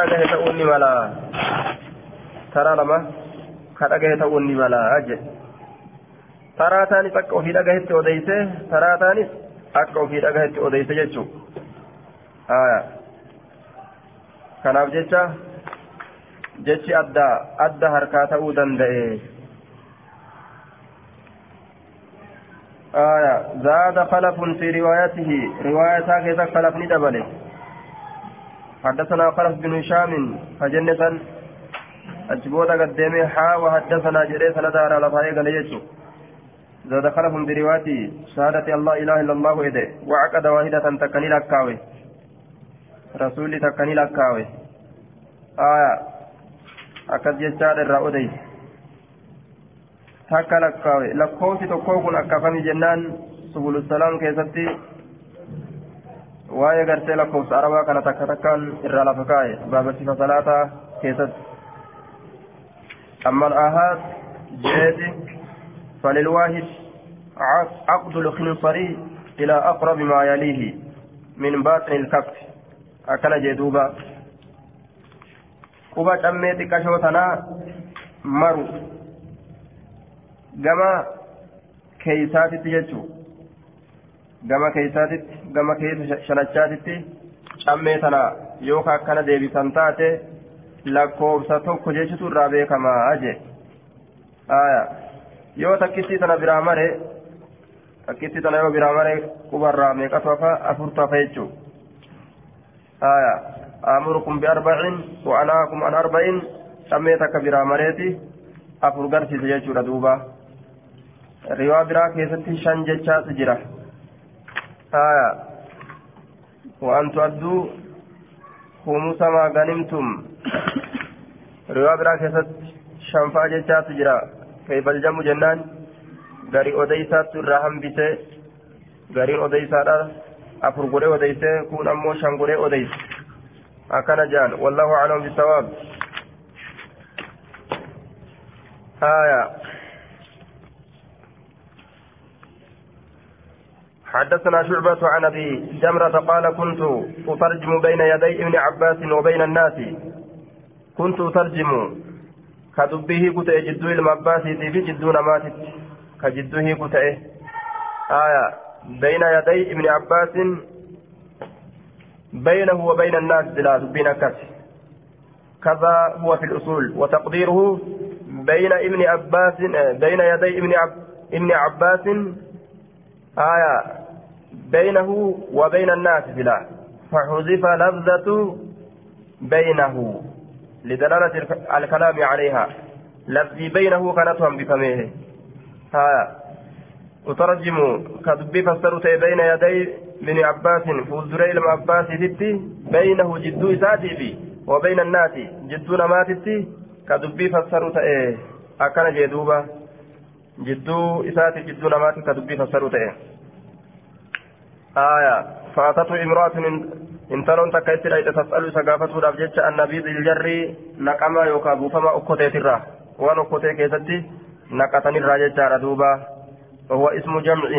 dhagahe ta'uun ni mala taraa lama ka dhagahe ta'uun ni mala jedhe taraa taanis akka ofii dhagahetti odeyse taraa taanis akka ofii dhagahetti odeyse jechuu haya kanaaf jecha jechi adda adda harkaa ta'uu danda'e آية زاد خلف في روايته رواية كذا خلف ندبله حدثنا خلف بن هشام فجنة أجبودا قدامي حا وحدثنا جريس ندار على فايق ليجو. زاد خلف بروايته شهادة الله إله إلا الله إده. وعقد واحدة تكني لكاوي رسولي تكني لكاوي آية. أكد ججار الرأودي takka lakkaawe lakkoofsi tokkoo kun akkafami jennaan subulussalaam keessatti waa'ee gartee lakkoofsa arabaa kana takka takkaan irraa lafa kaa'e baabarsifa salaataa keessatti amma al'aahaad jeeti فللواحد عقد الخنصري إلى أقرب ما يليه من باطن الكف أكن جدوبا قبة أميتي كشوتنا مرو gama keeysaatitti jechuu gama keeysaatitti gama keessa shanachaatitti cammee tana yookaan akkana deebisan taate lakkoofsa tokko jechutu irraa beekamaa jee. Yoo takkittii tana biraa mare takkittii tana yoo biraa mare qubarraa meeqatu hafa afurtu hafa jechuu amurukum biarba'in wa anaakum an arba'in cammee takka biraa mareeti afur garsiise jechuudha duuba. Riwaa biraa keessatti shan jechaatu jira haya وأن تؤدوا خمس ما غنمتم riwaa biraa keessatti shanfaa jechaatu jira كيف الجمع جنان غري أوديسات irraa hambise gariin odeysaadha afur godhe odeyse kun ammoo shan godhe odeyse akkana jaan wallahu aclam bisawaab آية حدثنا شعبة عن أبي جمرة قال كنت أترجم بين يدي ابن عباس وبين الناس. كنت أترجم كدبه كتئ جدو المعباس في جدو نماتت كجدوه كتئ. آية بين يدي ابن عباس بينه وبين الناس بلا دبين كت كذا هو في الأصول. وتقديره بين ابن عباس بين يدي ابن عب ابن عباس. آية بينه وبين الناس بلا. فحذف لفظة بينه لدلالة الكلام عليها. لفظي بينه كانتهم بفمه آية وترجم كذب فسرت بين يدي ابن عباس فوزري لما عباس ستي بينه جدو ساتي وبين الناس جدو نماتي ka dubbii fassaru ta'e akkana jee duuba jidduu isaati jidduu namaati ka dubbii fassaru ta'e aya faatatu imraatun intaloon takka itti dhayxe tas'alu isa gaafatuudhaaf jecha annabii diljarrii naqamaa yookaan buufama okkoteetirraa waan okkotee keessatti naqatanirraa jechaadha duuba وهو اسم جمع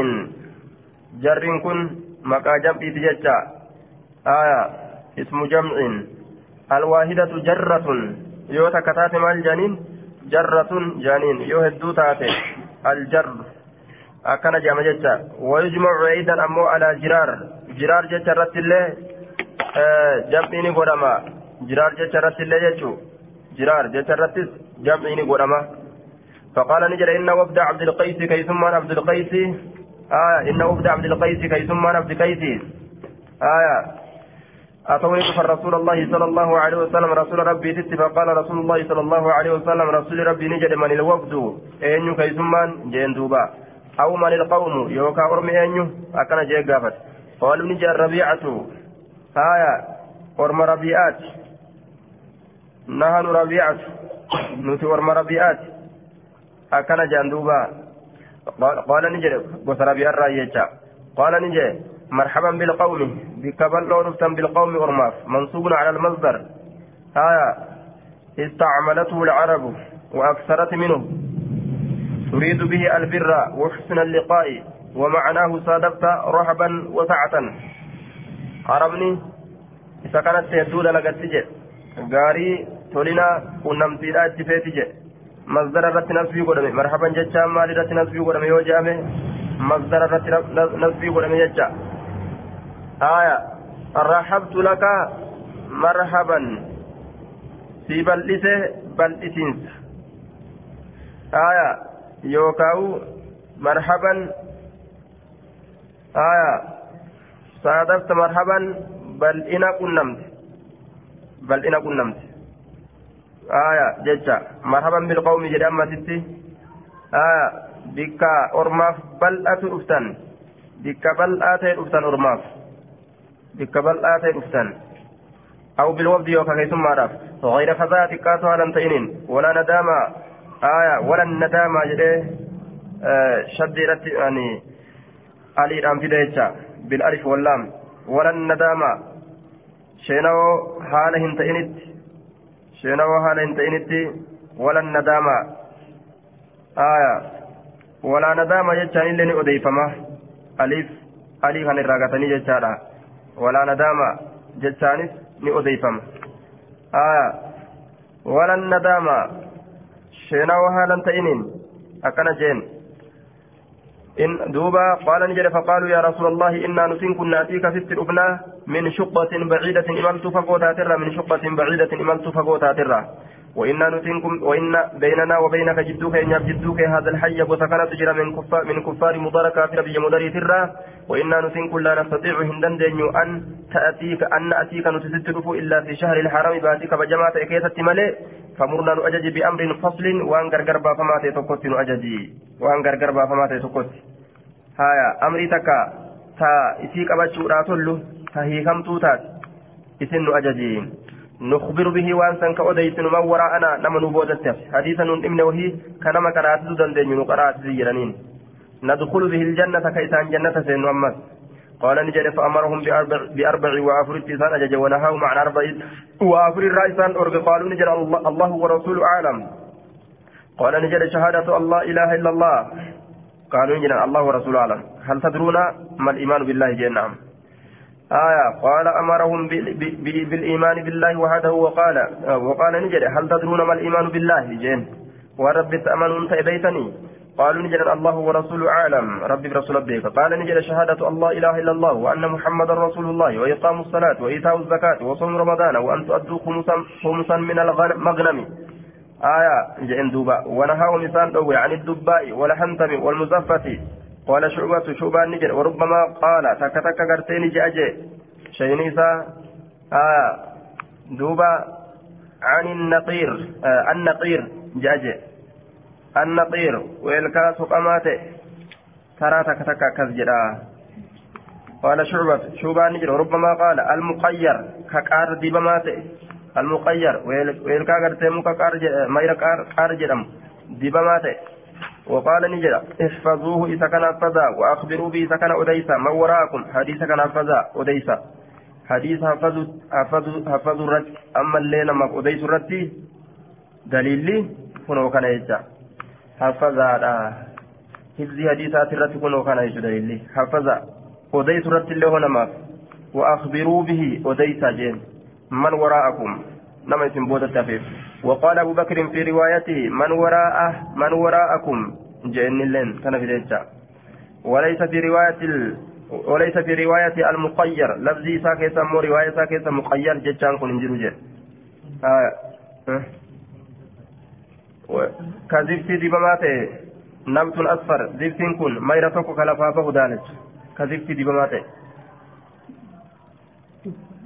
جر كن مقا جمع ججا آية اسم جمع الواحدة جرة yoo takka taate maal jaaniin jarratun jaaniin yoo hedduu jecha. Wayujmacu eeydan ammoo alaa jiraar. Jiraar jecha irratti illee jam'ii ni godhama. Jiraar jecha irratti illee jechuu? Jiraar jecha irrattis jam'ii ni godhama. فقال نجر إن وفد عبد القيس كيسمان عبد القيس آية إن وفد عبد القيس كيسمان عبد القيس آية أتوني رسول الله صلى الله عليه وسلم رسول ربي تت فقال رسول الله صلى الله عليه وسلم رسول ربي نجد من الوفد أين كيسمان جين دوبا أو من القوم يوكا أرمي أين أكن جي قافت. قالوا نجي الربيعة. هايا أرم ربيعات. نهن ربيعة. نتي أرم ربيعات. أكن جان دوبا قال نجي بس ربيع الرأيجا قال نجي مرحبا بالقوم. بكبل لو نفتن بالقوم أرماف. منصوب على المصدر. آية استعملته العرب وأكثرت منه. تريد به البر وحسن اللقاء ومعناه صادفت رحبا وسعة عربني isa kanatti hedduu dalagatti jedhe gaarii tolina qunnamtiidha itti feeti jedhe masdara irratti nasbii godhame marhaban jechaan maal irratti nasbii godhame yoo je'ame masdara irratti nasbii godhame jecha aya rahabtu laka marhaban si bal'ise bal'isiinsa aya yookaawu marhaban aya saadafta marhaban bal'ina qunnamte bal'ina qunnamte aya jecha marhaban bilqawmi jedhe ammasitti aya bikka ormaaf bal'atu dhuftan bikka bal'aa ta'e dhuftan ormaaf bikka bal'aa ta'e dhuftan أو بالوفد يوكا كيسمى غير خزاة كاتها لم تئنين ولا ندامة آية ولا الندامة جده آه شديرت يعني علي رام في بالألف واللام. ولا الندامة شينو حالة هنتئنت شينو حالة هنتئنت ولا الندامة آية ولا ندامة جتان اللي أديفما. ألف ألف هن الراقتني جتانا ولا ندامة جتانس ni odeeyfama aya walan nadaama sheenawa haalan ta'iniin akkana إن دوبا قال نجد فقالوا يا رسول الله إنا نسين كنا فيك في الأبناء من شقة بعيدة إملت فقوتا ترى من شقة بعيدة إملت فقوتا ترى وإنا نتنكم وإن بيننا وبينك جدوك إن جدوك هذا الحي وسكنة تجرى من كفار من كفار مضار كافر بي مدري ترى وإنا نتنكم لا نستطيع هندن أن تأتيك أن نأتيك نتسترف إلا في شهر الحرام باتيك بجماعة إكيسة ملئ فمرنا نؤجج بأمر فصل وأن غرغر فما تتوكت نؤججي وأن غرغر فما تتوكت هايا أمري تكا. تا إسيك أبجو راتلو تهيكم توتات. إسن نؤججين نخبر به وأن سن كأوديس من وراءنا نما نبودت حديثا ابن وهي كنما قرأت دندن نقرأت زيرانين ندخل به الجنة كيسان جنة سين محمد. قال نجد فأمرهم بأربع, بأربع وأفر اتسان أجج ونهاهم عن أربع وأفر الرئيسان أرق قالوا نجد الله, الله ورسوله أعلم. قال نجد شهادة الله إله إلا الله. قالوا نجد الله ورسوله أعلم. هل تدرون ما الإيمان بالله جنة آية قال أمرهم بالإيمان بالله وحده وقال وقال نجد هل تدرون ما الإيمان بالله؟ جين ورب تأمنون تأبيتني قالوا نجد الله ورسوله أعلم. ربي برسول ربك. قال نجد شهادة الله إله إلا الله وأن محمد رسول الله وإقام الصلاة وإيتاء الزكاة وصوم رمضان وأن تؤدوا خمسا من المغنم. آية جئن دوبا. ونهاهم لسان عن الدباء والحنتم والمزفة. قال شعبة شعبة نجر وربما قال تك تك قرتين جاجي شينيسا آه دوبا عن النقير آه النقير جاجي النقير ويلكا سقماته ترى تك تك كزجرا قال شعبة شعبة نجر وربما قال المقير كقار ديبماته المقير ويلكا قرتين مكا مير قار جرم ديبماته وقال نجد احفظوه إذا كان أفزا وأخبروا به إذا كان أديسا. من وراءكم؟ حديث كان أفزا أديسا. حديث حفظوا حفظوا حفظوا الرد. أما الليل ما أديس الرد دليلي كنوا كان يجا. حفظا حفظي حديثات الرد كنوا كان يجا دليلي حفظا. أديس الرد اللي هنا ما. وأخبروا به أديسا جين من وراءكم؟ نما يسم بودة وقال أبو بكر في روايته من وراءه من وراءكم؟ جئن اللين كان في وليس في رواية ال... وليس في رواية المقير. لفظي ساكي سمو رواية ساكي سمو مقير جتشان كن انجلو جي آه. أه. كذبتي دبماتي نبت الأصفر زبتين كن ما يرتوك كلفافه دالج كذبتي دبماتي.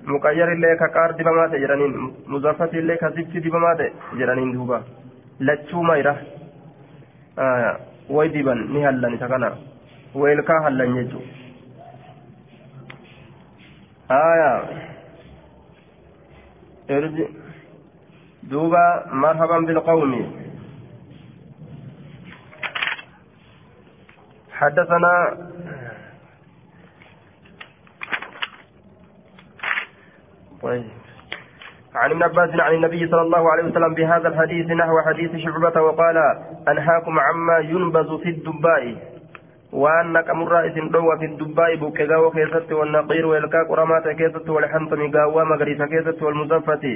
muqayyar illee ka qaar dibamaa ta'e jedhaniin muzaffati illee ka zibti dibamaa ta'e jedhaniin duuba lachuu mayra diban ni hallan isa kana weelkaa hallan jechuu aya duuba marhaban bilqawmi حدثنا طيب عن ابن عباس عن النبي صلى الله عليه وسلم بهذا الحديث نحو حديث شعبة وقال أنهاكم عما ينبذ في الدباء. fi dubbaa'i buqqe gaawoo keessatti walnaqiir weelkaa qoramaa ta'e keessatti walxantami gaawwaa magariisa keessatti walmuzaffati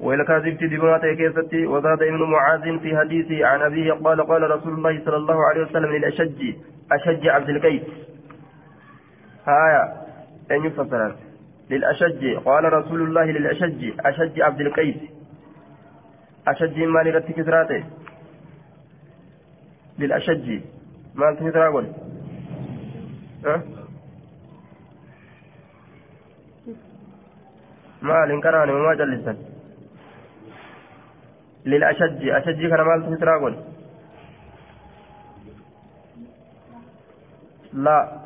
ويلكا زبت دمات كيستي وزاد ابن معاذ في حديثه عن أبيه قال قال رسول الله صلى الله عليه وسلم للأشج أشج عبد القيس. هايا أن يفسر للأشج. قال رسول الله للأشج. أشج عبد القيس. أشج ما لرتك كسراته. للأشج. ما أنت كسرا ها؟ ما لنكراني وما جلسا للأشج. أشج كان مال تسرا لا.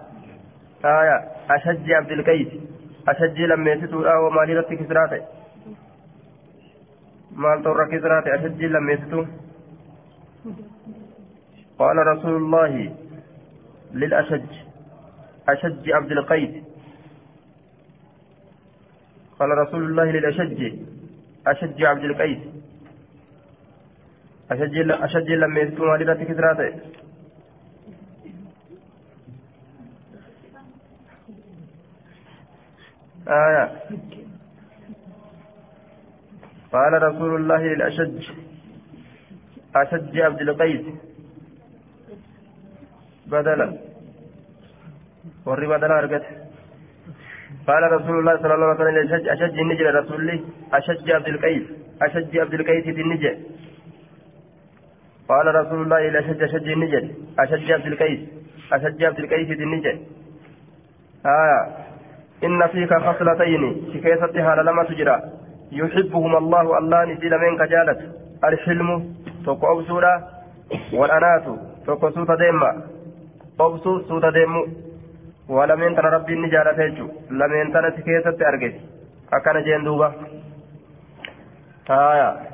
آية. أشج عبد القيس. أشج لما يسيتوا أو مالي رتي كسراته مال تورا كسراته أشج لما يسيتوا قال رسول الله للأشج أشج عبد القيس قال رسول الله للأشج أشج عبد القيس أشج أشج لما يسيتوا مالي رتي آية. قال رسول الله للأشج أشج عبد القيس. بدلا. وري بدلا أرقت قال رسول الله صلى الله عليه وسلم أشج أشج النجل رسول الله. أشج عبد القيس. أشج عبد القيس في النجل. قال رسول الله إلى أشج النجل. أشج عبد القيس. أشج عبد القيس في النجل. آية. إن فيك خصلتين شكيست حال لما تجرى. يحبهما الله الله نسيل منك جالت الحلم توكو أبسولا والأنات توكو سوتا ديما. أبسو سوتا ديمو. ولمن ترى ربي نجالة تيجو لمن ترى شكيست أرجت أكن جندوبة آية.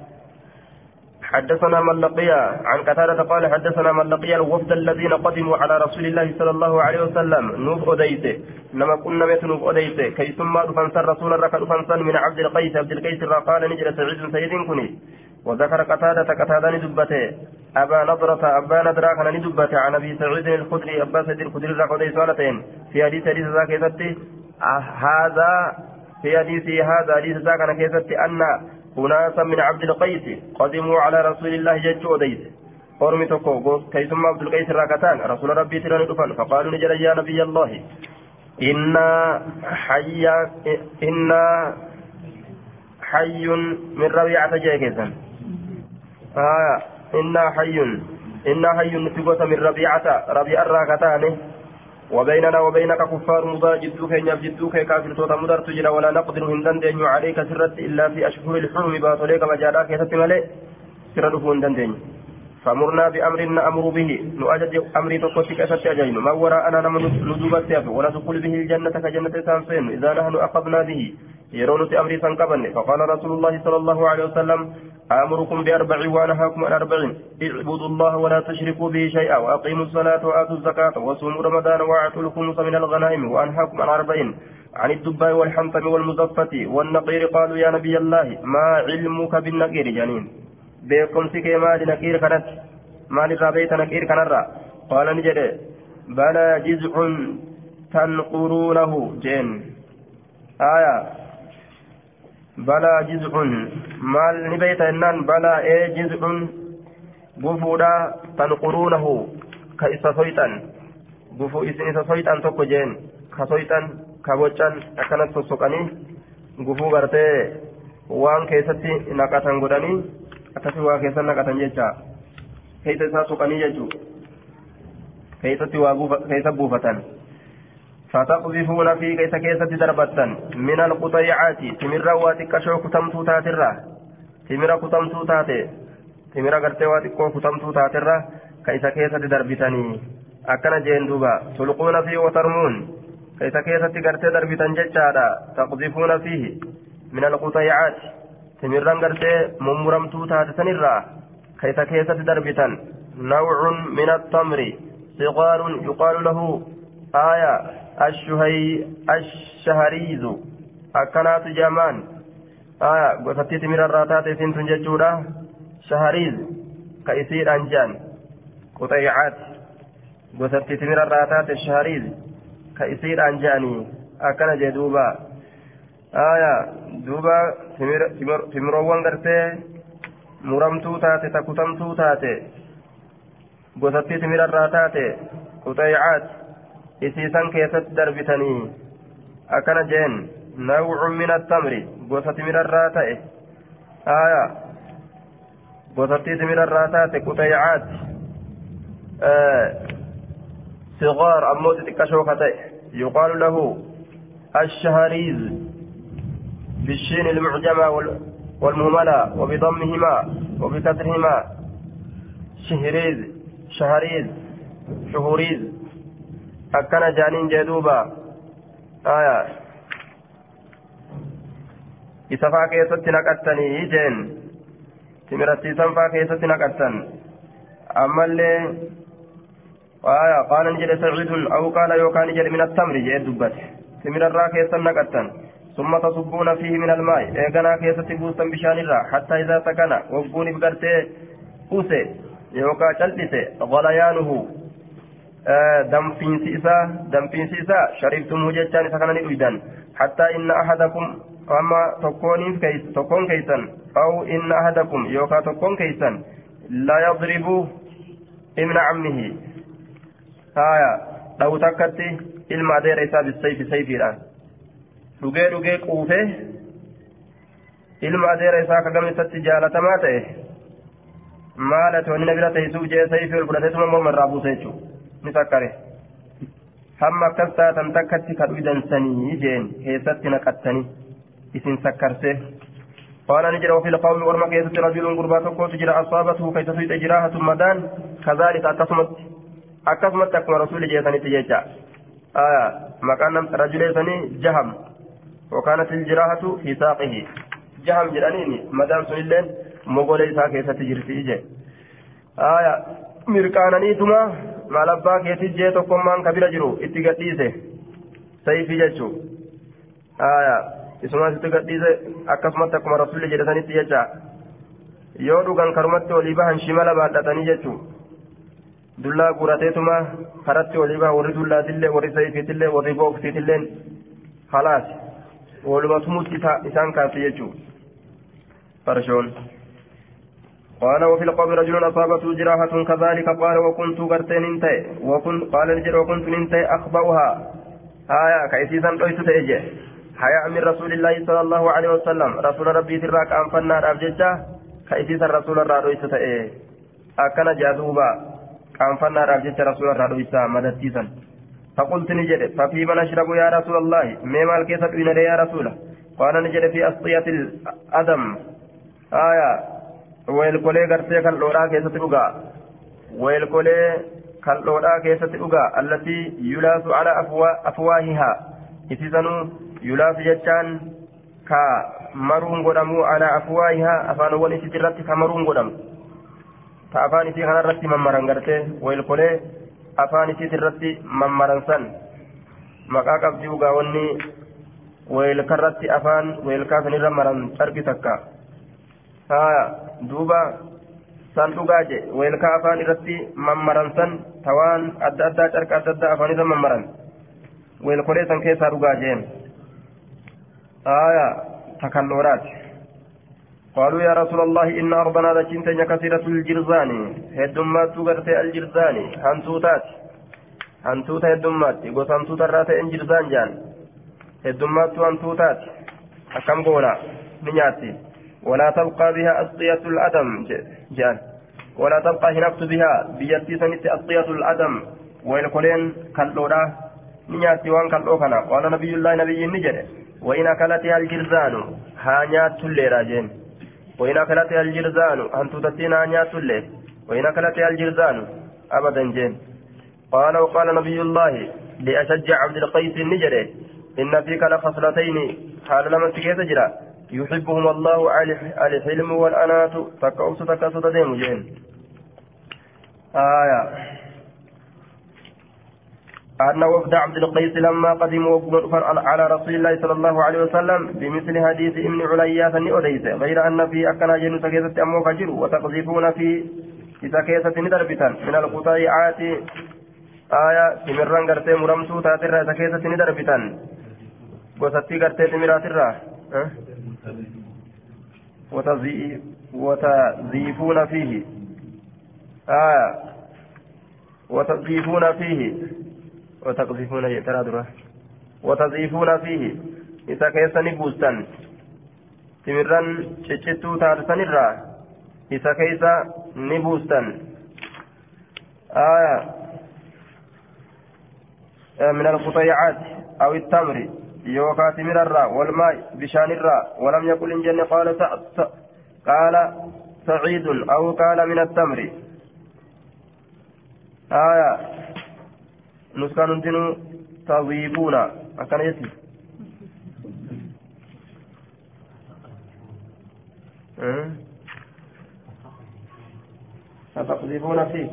حدثنا من لقي عن قتادة قال حدثنا من لقي الوفد الذين قدموا على رسول الله صلى الله عليه وسلم نوف أديته نما كنا ميت نوف أديته كي ثم دفنسن رسول الركع دفنسن من عبد القيس. عبد القيس قال نجل سعيد سيد كني. وذكر قتادة قتادة ندبته. أبا نضرة أبا نضرة كان ندبته عن أبي سعيد الخدري أبا سعيد الخدري رقودي سؤالتين في حديث حديث ذاك هذا في حديث هذا حديث ذاك أنا كيفتي أن أناسا من عبد القيس. قدموا على رسول الله جج وديس. قرمي تكو كيسما عبد القيس راكتان رسول ربي ترى دفن. فقالوا نجل يا نبي الله. إنا حي إنا حي من ربيعة جيكسا آه إنا حي. إنا حي نتقوت من ربيعة. ربيع الراكتان. وبيننا وبينك كفار مضى جدوك إن جدوك كافر توتا مدر تجرى ولا نقدر هندن عليك سرت إلا في أشهر الحرم باطليك مجالاك يتتملي سرده هندن فمرنا بأمر نأمر به نؤجج أمري تقوتك أسد أجين ما وراءنا نمن ندوبت ولا تقول به الجنة كجنة سانسين إذا نحن أخذنا به. يرون أمري سنكبن فقال رسول الله صلى الله عليه وسلم آمركم بأربع وأنهاكم عن أربع اعبدوا الله ولا تشركوا به شيئا وأقيموا الصلاة وآتوا الزكاة وصوموا رمضان وآتوا الخمس من الغنائم وأنهاكم عن أربع عن الدباء والحنطم والمزفة والنقير قالوا يا نبي الله ما علمك بالنقير جنين بكم سكي ما نقير كانت ما لرابيت نقير كنرا قال نجد بلى جزع تنقرونه جن آية balaa jiz'un maal ni beeyta jennaan balaa ee jiz'un gufuudha tanquruunahu ka isa soyxan gufuu isin isa soyxan tokko jeen ka soyxan ka boccan akkanas sossoqanii gufuu gartee waan keessatti naqatan godhanii akkasii waa keessan naqatan jecha keessa فتقذفون في كيس كيسة دربة من القطيعات تمر واتكشو كتمتو تاترا تمر كتمتو تاتي تمر قرتي واتكو كتمتو تاترا كيس كيسة دربتني أكن جين دوبا تلقون فيه وترمون كيس كيسة قرتي دربتن ججادا تقذفون فيه من القطيعات تمر قرتي ممرمتو تاتسنرا كيس كيسة دربتن نوع من التمر صغار يقال له آية الشهي الشهريز أكنات جامان آية قصتي تمر الراتات سنتن ججورا شهريز كيسير أنجان قطيعات taate shahariiz ka isiidhaan je'anii akkana jee duuba aya duuba timiroowwan gartee muramtuu taate takutamtuu taate gosatti timirarraa taate quxeecaat isiisan keessatti darbitanii akkana jeen nawcu min attamri gosa timirarraa ta'e aya gosattii timirarraa taate quxeecaat صغار أموت تكشو يقال له الشهريز بالشين المعجمة والمهملة وبضمهما وبكسرهما شهريز شهريز شهوريز أكن جانين جدوبا آية إسفا كيست نقتني جين تمرتي سنفا كيست نقتن أما اللي آية قال نجد سعيد أو قال يوكان نجد من التمر جئ دبت تمر الرا كيسا نقتن ثم تصبون فيه من الماء إيقنا كيسا تبوسا بشان الرا حتى إذا سكن وقوني بقرتي أوسي يوكا جلسي غليانه ni dhuydan hattaa inna ahadakum amma tokkooniif tokkoon keeysan aw inna ahadakum yookaa tokkoon keeysan la yadribu ibna cammihi haya dhawu takkatti ilma adeera isaa bisayfi sayfiidhaan dhugee dhugee quufee ilma adeera isaa kagamisatti jaalatamaa ta'e maal ati wanni na bira teessuu jee sayfii ol fudhateetuma morma irraa buuse jechuudha sakkare hamma akkas taatan takkatti ka dhuydansanii jeen keessatti naqattanii isin قال نجر وفي القوم ورمى كيسة رجل قربا جرى أصابته كيسة جراحة مدان كذلك أقسمت akkasumatti akkuma rasuulli jeesanitti jecha maqaan rajulee sanii jaham وكانت الجراحة في ساقه جهم جرانيني مدام سنلين مغولي isaa keessatti jirti ije aya mirqaananiituma maal abbaa keetii jee tokkommaan ka bira jiru itti gadhiise sayfi jechuu aya isumas itti gadhiise akkasumatti akkuma rasulli jedhasanitti jecha yoo dhugan karumatti olii bahan shimala baadhatanii jechuu dullaa guurateetuma karatti olii baha warri dullaatillee warri sayfiitillee warri booksiitillee halaas waluma tumutti isaan kaase jechuu farshoon قال وفي القوم رجل أصابته جراحة كذلك قال وكنت قرتين انتهي. وكنت قال الجر وكنت انتهي أخبأها. آية كيسيسا قيس تأجي. حياء من رسول الله صلى الله عليه وسلم. رسول ربي تراك أنفنا رابججة كيسيسا رسول الله قيس تأجي. أكن جاذوبا. qaanfannaadhaaf jecha rasuula irraa dhoysaa madattiisan فقلت نجد ففيما نشرب يا رسول الله؟ مما الكيس بين يا رسول؟ قال نجد في أسطية الأدم. آية ويلكولي غرتي كاللورا كيسة تبقى ويلكولي كاللورا كيسة تبقى التي يلاس على أفوا أفواهها إتسانو يلاس جتان كا مرون قدمو على أفواهها أفان ونسي ترتي كمرون قدمو ta afaan isii kana irratti mammaran gartee wayilkolee afaan isiit irratti mammaran san maqaa qabdii ugaa wanni wayilkarratti afaan wayilkaa san irra maran carqi takka haya duuba san dhugaa je wayilkaa afaan irratti mammaran san tawaan adda addaa carqa adda addaa afaan irra mammaran wayilkolee san keessaa dhugaa jeen haya takalloodhaati قالوا يا رسول الله إن أرضنا لجنتين كثيرة الجرزان هدمات تغرت الجرزان هنتوتات هنتوتا هدمات يقول هنتوتا رات الجرزان جان هدمات هنتوتات أكم قولا نياتي ولا تبقى بها أسقية الأدم جان. ولا تبقى هنفت بها بيتي سنت أسقية الأدم. ويلقلين كاللورا نياتي وان كاللوكنا قال نبي الله نبي النجر. وإن أكلتها الجرزان هانيات الليرا جين وإن أكلتها الجرذان أن تتتينا نيات الليل وإن أكلتها الجرذان أبدا جين. قال وقال نبي الله لأشجع عبد القيس النجري إن فيك لخصلتين حال لما تكيت جرا يحبهم الله الحلم والأنات. تكأوس تكأس تديم جين. آية. أن وفد عبد القيس لما قدموا على رسول الله صلى الله عليه وسلم بمثل حديث ابن عليا فني أديس غير أن في أكنا جن سكيسة أمو فجر وتقذفون في سكيسة ندربتا من القطيعات. timirran gartee muramtuu taatirraa isa keessatti ni darbitan gosattii gartee timiraatirraa وتزيفون فيه. آية وتزيفون فيه. وتقذفون يترى وتزيفون فيه. إذا كيسني بوستان timirran ciccittuu taasisanirraa isa keeysa ni buustan آية من القطيعات أو التمر. يوكا تمر الراء والماء بشان الراء ولم يقل إن جن قال قال سعيد أو قال من التمر آية نسكن تنو تضيبون أكن يتي ستقذفون فيه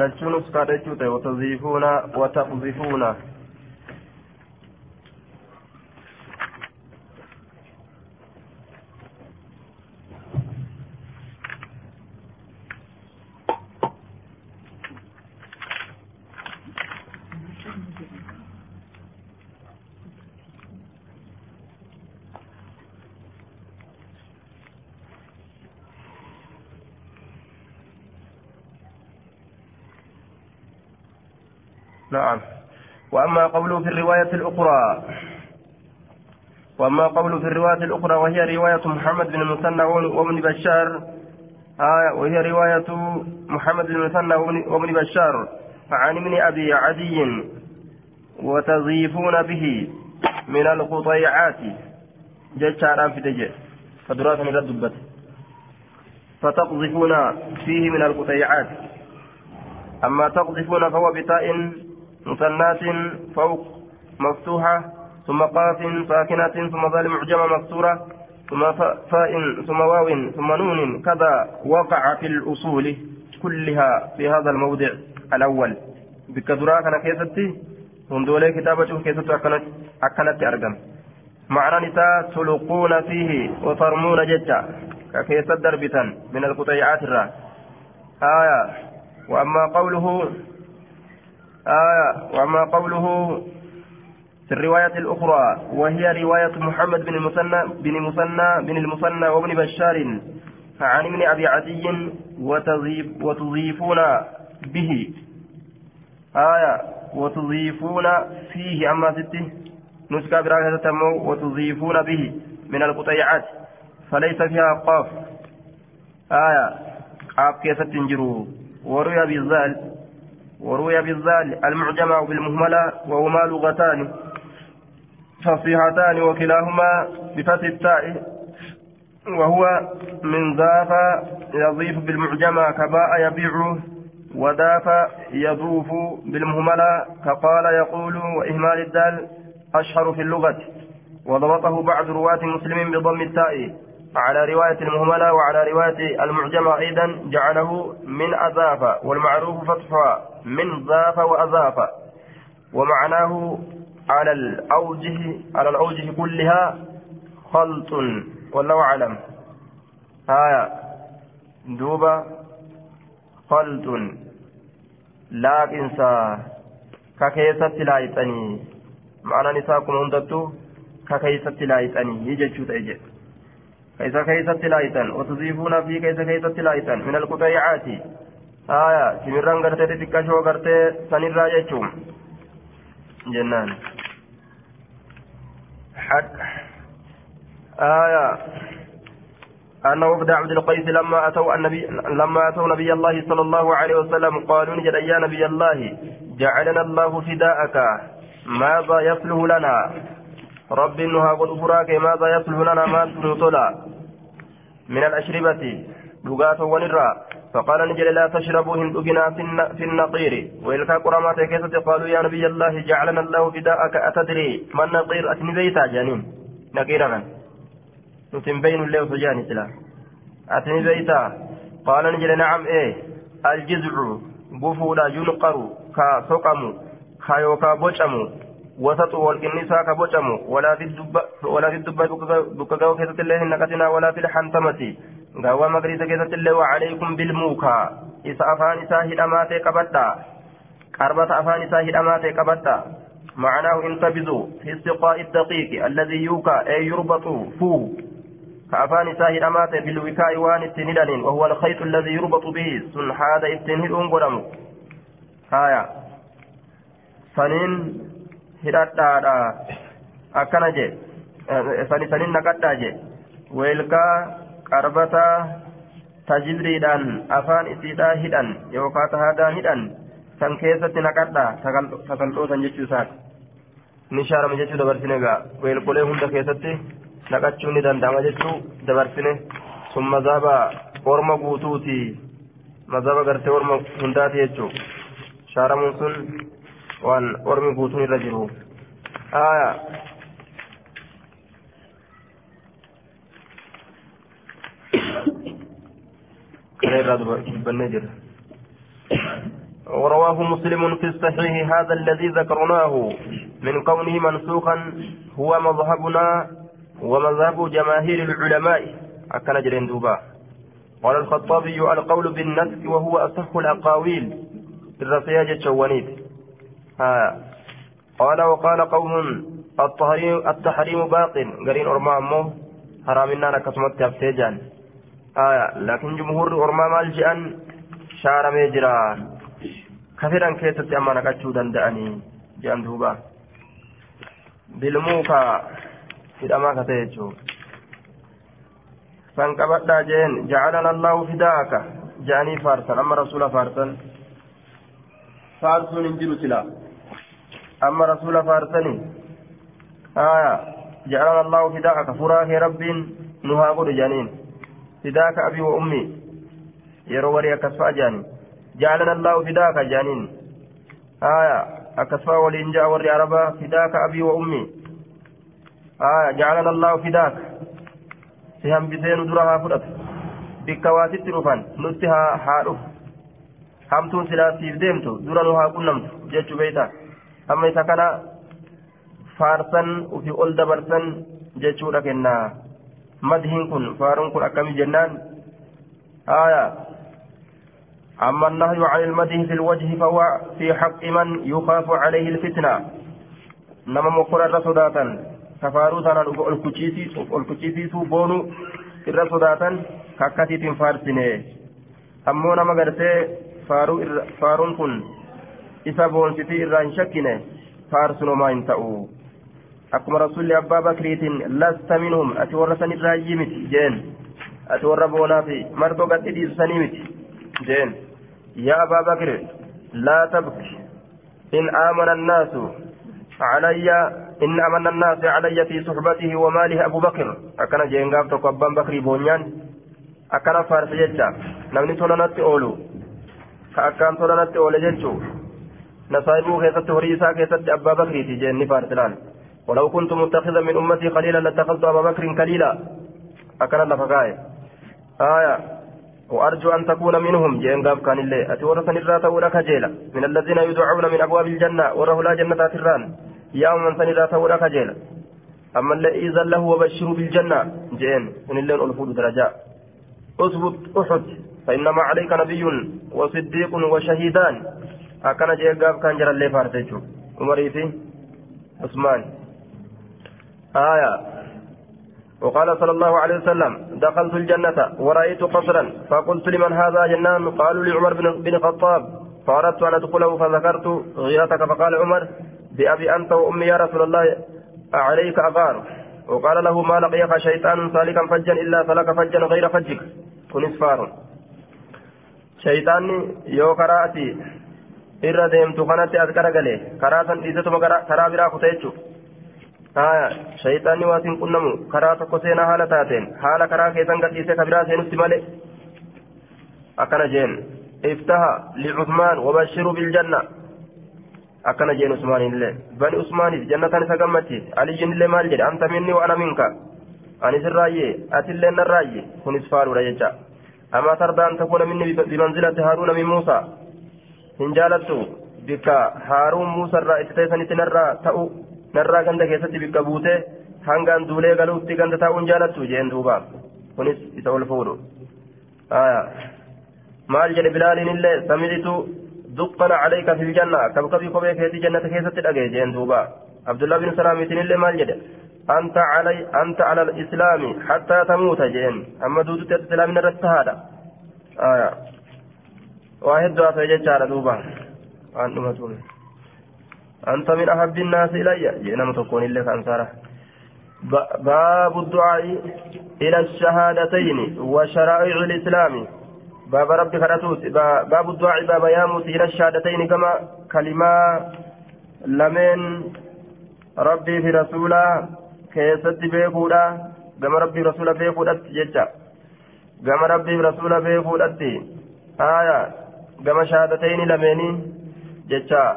lachuun uskaadha jechuu ta'e wataziifuuna wataqzifuuna نعم وأما قوله في الرواية الأخرى وأما قوله في الرواية الأخرى وهي رواية محمد بن المثنى وابن بشار آه وهي رواية محمد بن المثنى وابن بشار عن ابن أبي عدي وتضيفون به من القطيعات. جشارا في دجة فدرات من الدبت فتقذفون فيه من القطيعات. أما تقذفون فهو بتاء مثنات فوق مفتوحة ثم قاف ساكنة ثم ظل معجمة مكسورة ثم فاء ثم واو ثم نون كذا وقع في الأصول كلها في هذا الموضع الأول. بكدرا كان كيستي هندولي كتابة كيست أكنت أرقم. معنى نساء تلقون فيه وترمون جتا ككيست دربتا من القطيعات الرا. آية وأما قوله آية وأما قوله في الرواية الأخرى وهي رواية محمد بن المثنى بن مثنى بن المثنى وابن بشار عن ابن أبي عدي وتضيف وتضيفون به. آية وتضيفون فيه أما ستة نسكا براكة تمو وتضيفون به من القطيعات فليس فيها قاف. آية قاف كيسة تنجروا وروي بالذال وروي بالذال المعجمة بالمهملة وهما لغتان. فصيحتان وكلاهما بفتح التاء وهو من ذاف يضيف بالمعجمة كباء يبيع وداف يضوف بالمهملة كقال يقول وإهمال الدال أشهر في اللغة. وضبطه بعض رواة مسلم بضم التاء. على رواية المهملة وعلى رواية المعجمة أيضا جعله من أذاف والمعروف فتحها. من ذاف وأذاف ومعناه على الأوجه على الأوجه كلها خلط والله أعلم. آية. دوبا خلط. لكن سا ككيست لا معنى نساكم هندتو. ككيست لا يتني يجتشو تأجي كيس كيست لا وتضيفون في كيس كيست لا من القطيعات. آية سمران قرتي تتكشو قرتي سنرى يجتشو جنان حق آية أن وفد عبد القيس لما أتوا النبي لما أتوا نبي الله صلى الله عليه وسلم قالوا نجد يا نبي الله جعلنا الله فداءك ماذا يصلح لنا رب إنها قد فراك ماذا يصلح لنا ما نطلع من الأشربة لغات ونرى فقال نجل لا تشربوا هندقنا في النقير. وإلكا قرامات كيسة قالوا يا نبي الله جعلنا الله فداءك أتدري. ما النقير؟ أتني بيتا جانين. نقيرا نتم بين الله وسجاني سلا. أتني بيتا. قال نجل نعم إيه. الجزع. بفولا ينقر. كسقم كيوكا بوشم وسط والكنيسة كبوشم ولا في الدب ولا في الدب بكاكاو كيسة الله نقتنا ولا في الحنتمة. غاوى مغريسة كيسة الله وعليكم بالموكا. إسا أفان إسا هداماتي كبتا قربة أفان إسا هداماتي كبتا معناه انتبذوا في استقاء الدقيق الذي يوكا أي يربط فوه كأفان ساهد أمات بالوكاء وان التنهدن وهو الخيط الذي يربط به. سن هذا التنهدن قدم هايا سنين هداتا أكنا جي سنين سنين نكتا جي ويلكا قربتا tajibiriidhaan afaan isiidhaa hidhan yookaan tahaadhaan hidhan san keessatti naqadha sagal'oosan jechuu isaati ni shaarama jechuu dabarsine gaa weelkolee hunda keessatti naqachuun ni danda'ama jechuu dabarsine sun mazaaba orma guutuuti mazaaba gartee orma hundaati jechuu shaaramuun sun waan ormi guutuun irra jiru ورواه مسلم في الصحيح هذا الذي ذكرناه من كونه منسوخا هو مذهبنا ومذهب جماهير العلماء. أكن جرين دوبا. قال الخطابي القول بالنسك وهو أصح الأقاويل. الرسياجة شوانيت. آه. قال وقال قوم التحريم, باطل قرين أرما أمه حرامنا نكسمت تفتيجان آية لكن جمهور أرما مالجئا شار ميجرا kafiran keessatti amma naqachuu danda'anii jedhan duuba bilmuuka hidhamaa ka ta'e jechuun san qabadhaa jeen jacalana allahu fidaaka jedhanii faarsan amma rasuula faarsan faarsuun hin jiru sila amma rasuula faarsanii aya jacalana allahu fidaaka furaa wa ummii yeroo warii akkas fa'a jedhanii جعلنا الله فداك جانين آية أكسفا ولين جاء وري عربا فداك أبي وأمي آية جعلنا الله فداك سهم بسين درها فرط بك واتت رفان نتها حالف hamtuun silaa siif deemtu dura nu haa qunnamtu jechuu beeyta amma isa kana faarsan ufi ol madhiin kun faaruun kun akkami jennaan aayaa أما النهي عن المدح في الوجه فهو في حق من يخاف عليه الفتنة. نما مقر الرسوداتا. كفاروتا الكتشيسي بونو. الرسوداتا كاكاتي فارسيني. أمو نما غرتي فارون كن. إسا بونسيتي إران شكيني. فارسنو ما ينتأو akkuma rasuulli abbaa bakriitiin lasta minhum ati warra san irraayyii miti jeen. Ati warra boonaa fi margoo gadhi dhiisanii miti jeen. Yaa abbaa bakr laa tabki in aamana annaasu calayya in amana annaasu calayya fi suxbatihi wamaalihi abu bakr? Akkana jeen gaaf tokko abbaan bakrii boonyaan akkana faarsa jecha namni tola oolu ka akkaan tola oole jechuu nasaa'ibuu keessatti horii isaa keessatti abbaa bakriiti jeen ni faarsilaan. ولو كنت متخذا من أمتي خليلا لاتخذت أبا بكر خليلا أكن لفقاي آية. وأرجو أن تكون منهم. جين قاب كان الله أتورث نرى تورا كجيلا من الذين يدعون من أبواب الجنة. وره لا جنة تران يا من سنرى تورا كجيلا أما الذي إذا له وبشر بالجنة. جين من اللين ألفود درجاء أثبت أحد. فإنما عليك نبي وصديق وشهيدان. أكن جين قاب كان جرى الله فارتجو. عمريتي عثمان. آية. وقال صلى الله عليه وسلم دخلت الجنة ورأيت قصرا فقلت لمن هذا جنان؟ قالوا لعمر بن الخطاب فأردت أن أدخله فذكرت غيرتك فقال عمر بأبي أنت وأمي يا رسول الله عليك أغار وقال له ما لقيك شيطان سالكا فجا إلا سلك فجا غير فجك. كن إسفار شيطان يو كراتي deemtu kanatti as garagalee karaa san dhiisetuma karaa biraa kuteechu shayxaanni waatiin qunnamu karaa tokko seenaa haala taateen haala karaa keessan gadhiisee kabiraa seenutti malee akkana jeen iftaha li'usmaan wabashiru biljanna akkana jeen usmaaniillee bani usmaaniif jannatan isa gammachiise aliyyiinillee maal jedhe anta minni wa ana minka ani sirraayyee atillee narraayye kunis faaluudha jecha أما ترضى أن تكون مني بمنزلة هارون من موسى إن جالت بك هارون موسى الرئيس تيسن تنرى تأو narraa ganda keessatti bikka buute hangaan duulee galuutti ganda taa'uun jaalattu jeen duuba kunis isa ol fuudhu maal jedhe bilaaliin illee samicitu duqqana calayka fi ljanna kabkabii kophee keetii jannata keessatti dhagee jeen duuba abdullah bin salaamiitiin illee maal jedhe أنت علي أنت على الإسلام حتى تموت جين أما دودت الإسلام من الرتهادة آية واحد دعاء فيجد على دوبا أن أمتوني أنت من أحب الناس إلي؟ جئنا متكون إلا أنصاره باب الدعاء إلى الشهادتين وشرائع الإسلام. باب ربي خرطوت باب الدعاء باب ياموت إلى الشهادتين كما كلمة لمن ربي في رسوله كيست بيكودا كما ربي رسوله بيكودا ججا كما ربي رسوله بيكودا آية. كما شهادتين لمن ججا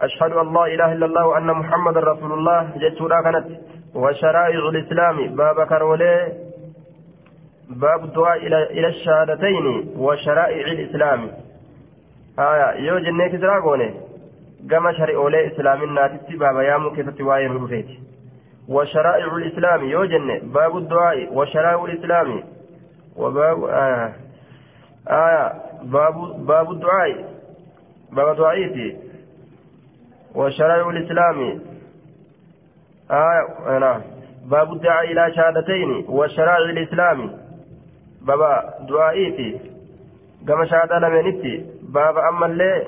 أشهد أن لا إله إلا الله وأن محمد رسول الله جتورا كانت. وشرائع الإسلام باب كرولي باب الدعاء إلى الشهادتين وشرائع الإسلام. آية يو جنة كسراغوني كما شريعولي إسلام الناتي باب يامو كيف تواين رفيت وشرائع الإسلام يو جنة. باب الدعاء وشرائع الإسلام. وباب آه. آية باب باب الدعاء. باب دعائتي وشرائع الإسلام. آه نعم باب الدعاء إلى شهادتين وشرائع الإسلام. بابا دعائيتي. كما شهادة لمنتي بابا أما اللي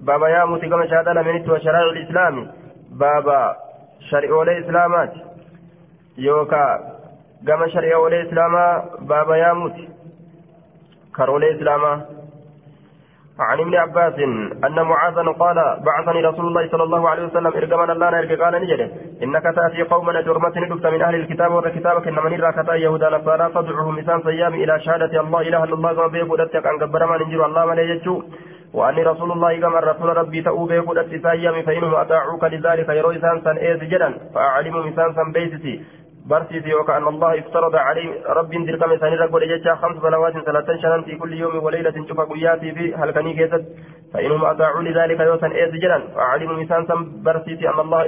بابا ياموتي كما شهادة لمنتي وشرائع الإسلام. بابا شريعة الإسلامات يوكا كما شريعة الإسلام بابا ياموتي كرولي إسلاما عن ابن عباس أن معاذا قال بعثني رسول الله صلى الله عليه وسلم إرجمنا الله نرجع قال نجده إنك تأتي قوما جرمة ندفت من أهل الكتاب والكتاب إن من راكتا يهودا نصارى فادعوهم لسان صيام إلى شهادة الله إله إلا الله كما بيقول أتك أن قبر ما ننجر الله من يجتشو وأني رسول الله كما الرسول ربي تأو بيقول أتسايام فإنهم أطاعوك لذلك يروي سانسا إيز جدا فأعلموا مسانسا بيتتي. برسيتي وكأن الله افترض عليه رب دركم ثاني رب ولجتا خمس صلوات ثلاثا شهرا في كل يوم وليلة شوف قياتي في هل كني كيست فإنهم أطاعوا لذلك يوسا إيز جدا فأعلموا مسانسا برسيتي أن الله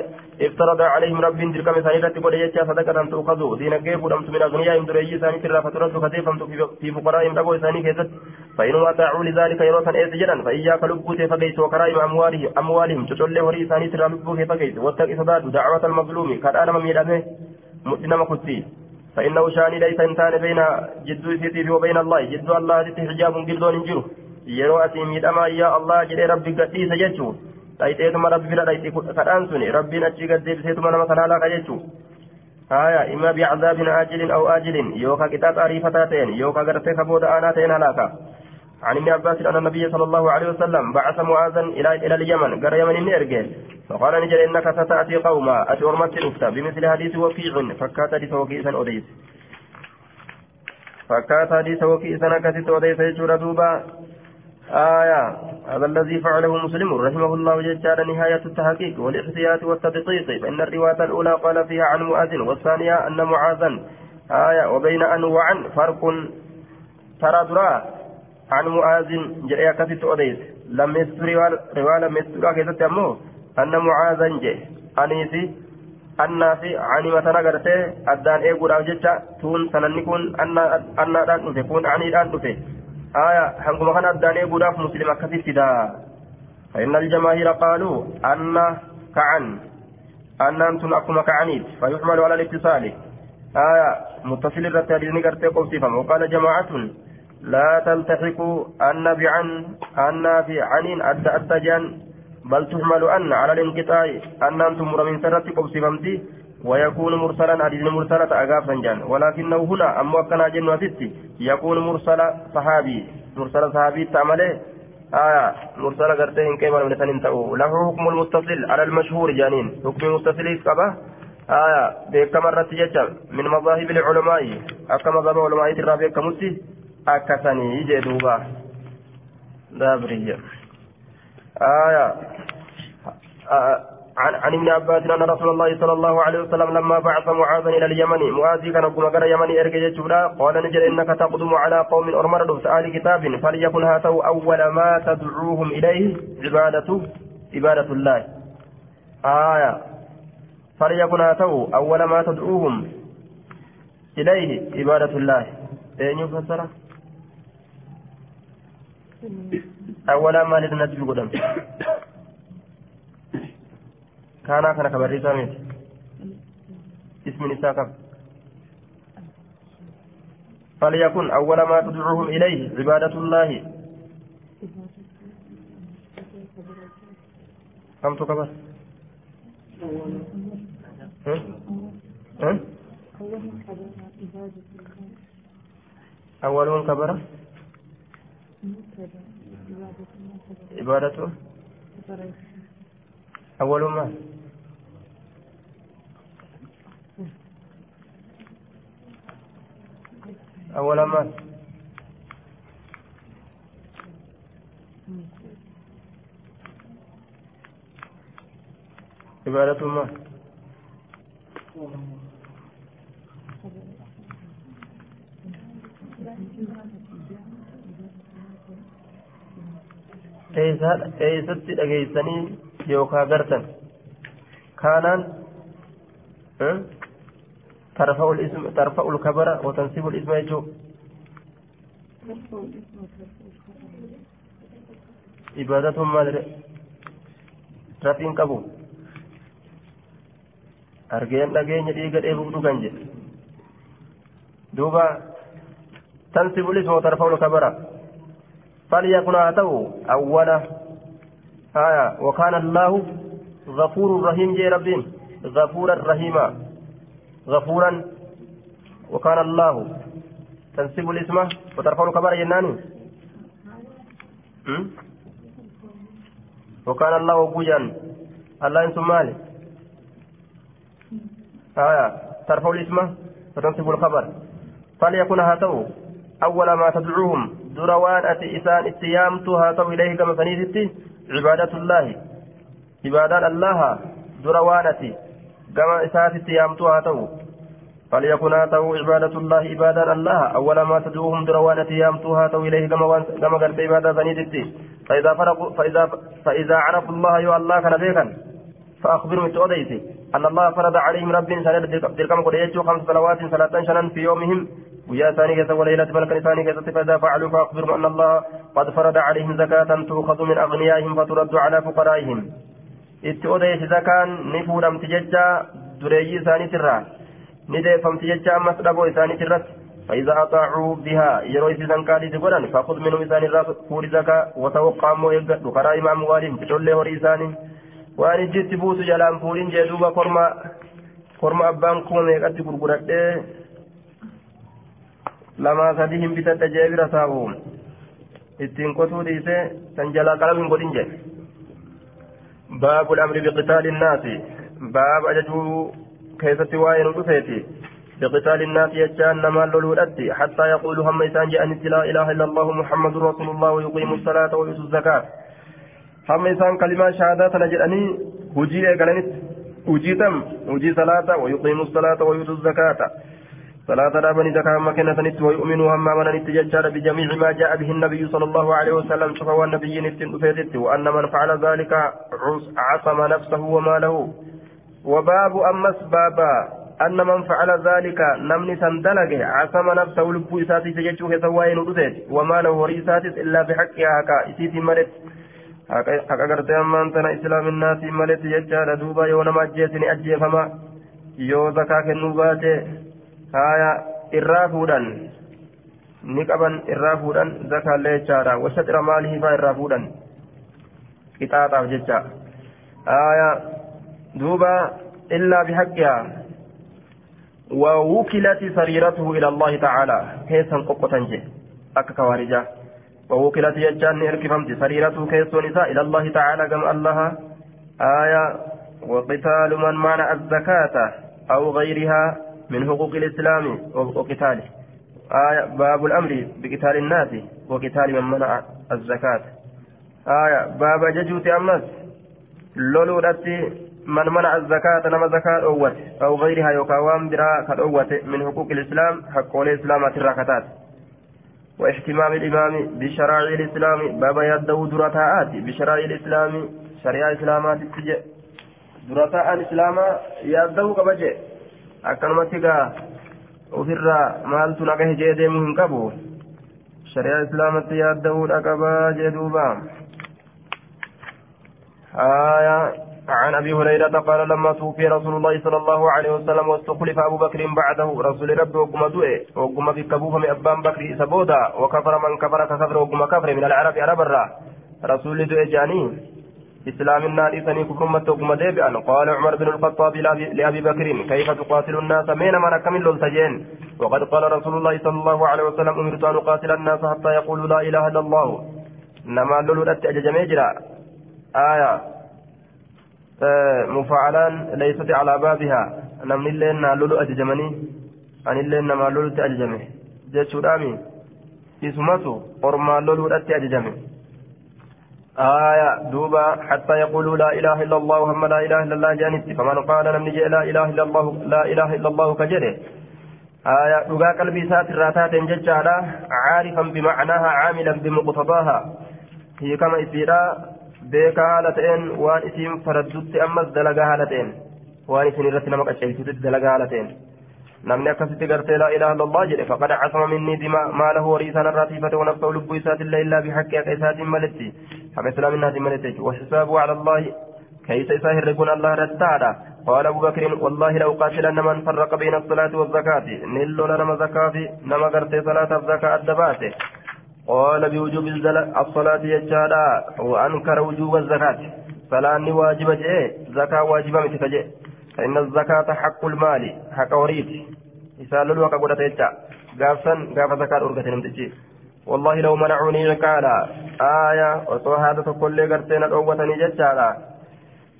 افترض عليهم رب دركم ثاني رب ولجتا صدقة تؤخذوا دين كيف ولمت من أغنيائهم دريجي ثاني كرا فترد كثيفا في فقرائهم ربو ثاني كيست فإنهم أطاعوا لذلك يوسا إيز جدا فإياك لبوتي فقيت وكرائم أموالهم أموالهم تتولي وري ثاني ترى فقيت واتق صداد دعوة المظلوم قد أنا مميلته مؤتنا كتي فإنه شاني ليس إنسان بين جدو سيتي وبين الله جدو الله جدو حجاب قلدون انجرو yeroo asii miidhamaa yaa allah jedhee rabbi gadhiisa jechuu dhayxeetuma rabbi bira dhayti kadhaan suni rabbiin achii gaddeebiseetuma nama kan halaaka jechuu haya ima bicadaabin aajilin aw aajilin yookaa qixaaxa ariifataa ta'een yookaa gartee kabooda aanaa ta'een halaaka عن ابن عباس أن النبي صلى الله عليه وسلم بعث معاذا إلى إلى اليمن قال يمن نيرجع فقال نجل إنك ستأتي قوما أتورمت الأفتى بمثل حديث وكيع فكات حديث وكيع أوديس. فكات حديث وكيع كتت أوديس يجور دوبا. آية هذا الذي فعله مسلم رحمه الله جل نهاية التحقيق والإحتياط والتدقيق. فإن الرواية الأولى قال فيها عن مؤذن والثانية أن معاذا. آية وبين أن وعن فرق ترى درا. عن مؤذن جاء كتت أوديس. لم يستر رواية لم يستر كيست أمه أن معاذا جاء أنيسي annaasi anima tana gartee addaan eeguudhaaf jecha tuun sananni kun annaadhaan dhufe kun aniidhaan dhufe آية حنكم كان أداني قداف مسلم كثيرا فإن الجماهير قالوا أن كعن. أن أنتم أكما كعنيت فيحمل على الاتصال. آية متصل الرتالين قرتي قوسفا وقال جماعة لا تلتحقوا أن بعن أن في عن أدى أدى بل تحمل أن على الانقطاع أن أنتم من سرت قوسفمتي ويكون مرسلا حديث مرسلة أغافا جان. ولكنه هنا أما كان جن وستي يكون مرسل صحابي. مرسل صحابي تعمله. آية مرسل قرتين كيف من سنين له حكم المتصل على المشهور جانين. حكم المتصل كبه آية بكم مرة من مذاهب العلماء. أكما مذهب علماء الرابع كمسي أكسني جدوبا. دابرية. آية. آه عن عن ابن عباس أن رسول الله صلى الله عليه وسلم لما بعث معاذا إلى اليمن معاذ كان قم غير يمن إرجع جولا قال نجل إنك تقدم على قوم أرمر سؤال كتاب فليكن هاتوا أول ما تدعوهم إليه عباده عبادة الله. آية. فليكن هاتوا أول ما تدعوهم إليه عبادة الله. اين يفسر أولا ما لدى قدم كان كان كبري سامي اسم نساء فليكن أول ما تدعوهم إليه عبادة الله. كم تكبر أول كبر. عبادته؟ أول ما؟ أول ما؟ عبادة ما؟ Eeysatti dhageeysanii yookaa gartan? Kaanaan الاسم ترفع الكبر وتنسب الاسم يجو عبادتهم مال رفين قبو أرجين أرجين يديك إبو دوكان جي دوبا تنسب الاسم وترفع الكبر فليكن أتوا أولا آية. وكان الله غفور رحيم جي ربين غفورا رحيما. غفورا. وكان الله. تنسب الاسم. وترفع الكبر جناني وكان الله بوجا الله أنتم مالي آية. ترفع الاسم. وتنسب الخبر. فليكن هاتو أول ما تدعوهم. دروان أتي إسان اتيامت هاتو إليه كما سنيدتي عبادة الله عبادة الله دروان أتي كما إسات اتيامت هاتو فليكن هاتو عبادة الله عبادة الله أول ما تدعوهم دروان اتيامت هاتو إليه كما قلت عبادة سنيدتي فإذا فرقوا فإذا فإذا عرفوا الله يو الله كان بيكا فأخبرهم التؤديتي أن الله فرض عليهم رب سنة دركم قد خمس صلوات صلاة شنا في يومهم ويا ثانية وليلة ملك ثانية فإذا فعلوا فأخبرهم أن الله قد فرض عليهم زكاة تؤخذ من أغنيائهم فترد على فقرائهم. التؤديت زكاة نفورم تججا دريي ثاني ترى. ندفم تججا مسلبو ثاني ترى. فإذا أطاعوا بها يروي في زنكالي تقولن فخذ منهم إسان فور زكاة وتوقع مو يقد قرائم أموالهم تقول له إسانهم waan ijjitti buusu jalaan fuudhin jee duuba korma korma abbaan kuma meeqatti gurguradhee lamaa sadi hin bitadha jee bira taa'u ittiin qotuu dhiisee san jalaa qalama hin godhin jedhe. Baabu amri biqitaali innaasi بقتال الناس يجان نما لولودتي حتى يقولوا هم إسان جاء لا إله إلا الله محمد رسول الله ويقيم الصلاة ويؤتوا الزكاة هم إسان كلمة شهادات نجراني هجي إيقالنت هجي تم هجي صلاة ويقيم الصلاة ويؤتوا الزكاة صلاة رابني زكاة مكنة نت ويؤمنوا هم من نتججار بجميع ما جاء به النبي صلى الله عليه وسلم شفوا النبي نتن وأن من فعل ذلك عصم نفسه وماله وباب أمس بابا أن من فعل ذلك نمني سندلق عصم نفسه لبو إساتي تججوه سواين ودثت وما له وريساتس إلا بحقها كا إسيتي ملت. haqa gartee ammaan tana islaaminaatiin maletti jechaadha duuba yoo nama ajjeese ni ajjeefama yoo zakaa kennuu baate qaban irraa fuudhan zakaallee jechaadha wasaxira maalii faa irraa fuudhan qixaaxaaf jecha haya duuba illaa bihaqqihaa ووكلت سريرته إلى الله تعالى كيسا قبطا جي أكا كوارجا ووكلت يجان إركفمت سريرته كيس نساء إلى الله تعالى كما الله آية وقتال من منع الزكاة أو غيرها من حقوق الإسلام وقتاله. آية باب الأمر بقتال الناس وقتال من منع الزكاة. آية باب ججوت أمس. لولو من منع الزكاة نما زكاة أوت أو غيرها يوكاوام برا كالأوت من حقوق الإسلام حق الإسلام الراكتات واحتمام الإمام بشرائع الإسلام بابا يدو درتاءات بشرائع الإسلام شريعة الإسلامات التجي درتاء الإسلام يدو كبجي أكلمتك ofirraa maaltu naga hijee deemuu hin qabu? Shari'aa islaamatti yaaddahuudha qabaa jee duuba. آية عن ابي هريره قال لما توفي رسول الله صلى الله عليه وسلم واستخلف ابو بكر بعده رسول ربي وقم دوئه وقم في كبوه من ابان بكر سبودا وكفر من كفر ككفر وقم كفر من العرب عرب الرا رسول دوئه جاني اسلام النار ثني كفر مت وقم ديبئا قال عمر بن الخطاب لابي بكر كيف تقاتل الناس؟ مين من كمل للتجين وقد قال رسول الله صلى الله عليه وسلم أمرت أن أقاتل الناس حتى يقولوا لا إله إلا الله. نما لولت اججميجرا آية. مفعلان ليست على بابها. نمن اللين لولو أججمني. أن اللين نما لولو تأججمه جيتشو دامي؟ اسمته قرما لولو أتي أججمه آية دوبا حتى يقولوا لا إله إلا الله هم لا إله إلا الله جانت فمن قال لم نجي لا إله إلا الله لا إله إلا الله كجره آية دقا قلبي سات الراتات ججالا عارفا بمعناها عاملا بمقتضاها. هي كما إسيرا beekaa haala ta'een waan isiin faraddutti ammas dalagaa haala ta'een waan isin irratti nama namni akkasitti gartee laa ilaaha illallah jedhe faqad casama minnii dima maalahu horii isaan irraa tiifate wanafsahu lubbuu isaatillee illaa bihaqqi haqa isaatiin maletti haqa islaaminaatiin maletti jechuudha wahisaabu cala allahi كيس إساه الرجل الله رتادا قال أبو بكر والله لو قاتلن من فرق بين الصلاة والزكاة نلو لنا زكاة نما قرت صلاة الزكاة الدبات قال بوجوب الصلاة يجادا وأنكر وجوب الزكاة صلاة واجبة جئ زكاة واجبة متفجئ فإن الزكاة حق المال حق وريد إسال الوقت قد تيجا قافا قاف زكاة أرقة نمتجي والله لو منعوني عقالا آية وصو هذا كل قرتين الأوة ججالا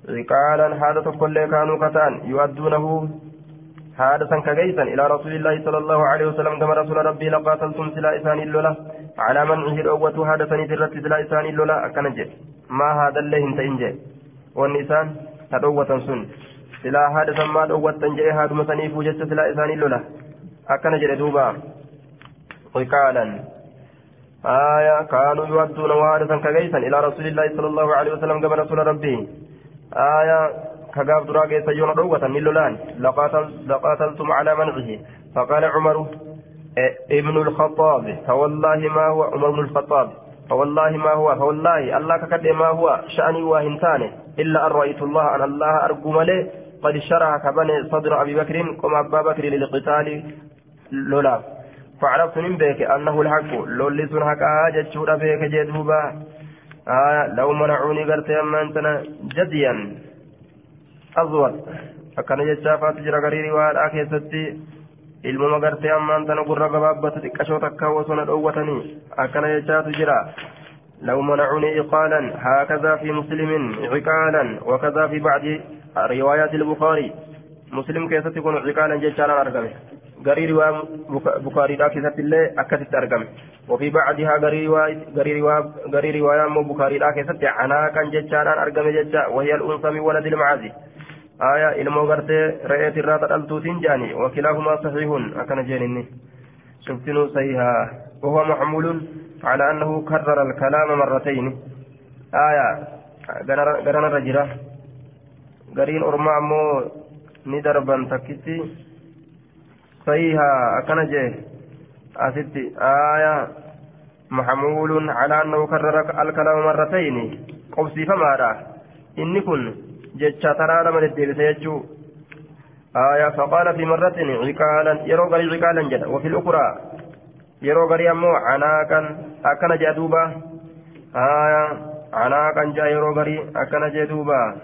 عقالا هذا كل كانوا كتان يؤدونه. حادثا كجيسا إلى رسول الله صلى الله عليه وسلم كما رسول ربي لقاتلتم سلا إسان اللولا. على منعه الأوة حادثا ترت سلا إسان اللولا أكنجي. ما هذا اللي انت إنجي. والنسان تدوة سن. سلا حادثا ما دوة تنجي هذا مسنيف وجدت سلا إسان اللولا أكنجي دوبا وقالا آية كانوا يودون حادثا كجيسا إلى رسول الله صلى الله عليه وسلم كما رسول ربي آية كقاب دراجة سيون روة من لولان لقاتل لقاتلتم على منعه فقال عمر ابن الخطاب فوالله ما هو عمر بن الخطاب فوالله ما هو فوالله الله كقد ما هو شأني واهنتانه إلا أن رأيت الله أن الله أرجو ملي قد شرع كبني صدر أبي بكر قم أبا بكر للقتال لولا. فعرفت من بك أنه الحق. لوليس حق. آجت شورا بك جدوبا. آه لو منعوني قلت أما أنتنا جديا. أزود أكن جتشافات جرى غريري وآل آكيستي ilmuma gartee ammaan tana gurra gabaabbatu xiqqashoo takkaa osoo na dhoowwatanii akkana jechaatu jira لو منعوني إقالا. هكذا في مسلم عقالا وكذا في بعض روايات البخاري مسلم كيف تكون عقالا جيشانا أرقمه غري رواية بخاري لا كيف تلي أكثت أرقمه وفي بعدها غري رواية غري رواية غري رواية مو بخاري لا كيف عناكا جيشانا أرقمه جيشا وهي الأنثى من ولد المعازي آية إلمو غرتي رأيت الراتة التوتين جاني وكلاهما صحيح أكن جاني شفتنو صحيحا وهو محمول على أنه كرر الكلام مرتين آية قرن الرجرة أرمى مو ندربا تكتي صحيحا أكن جيه أستي آية محمول على أنه كرر الكلام مرتين قبسي فما إني كن jecha taraa lama deddeebise jechuu. آية فقال في مرة عقالا يرو غري عقالا جدا وفي الأخرى يرو غري أمو عناكا أكن جدوبا آية عناكا جاء يرو غري أكن جدوبا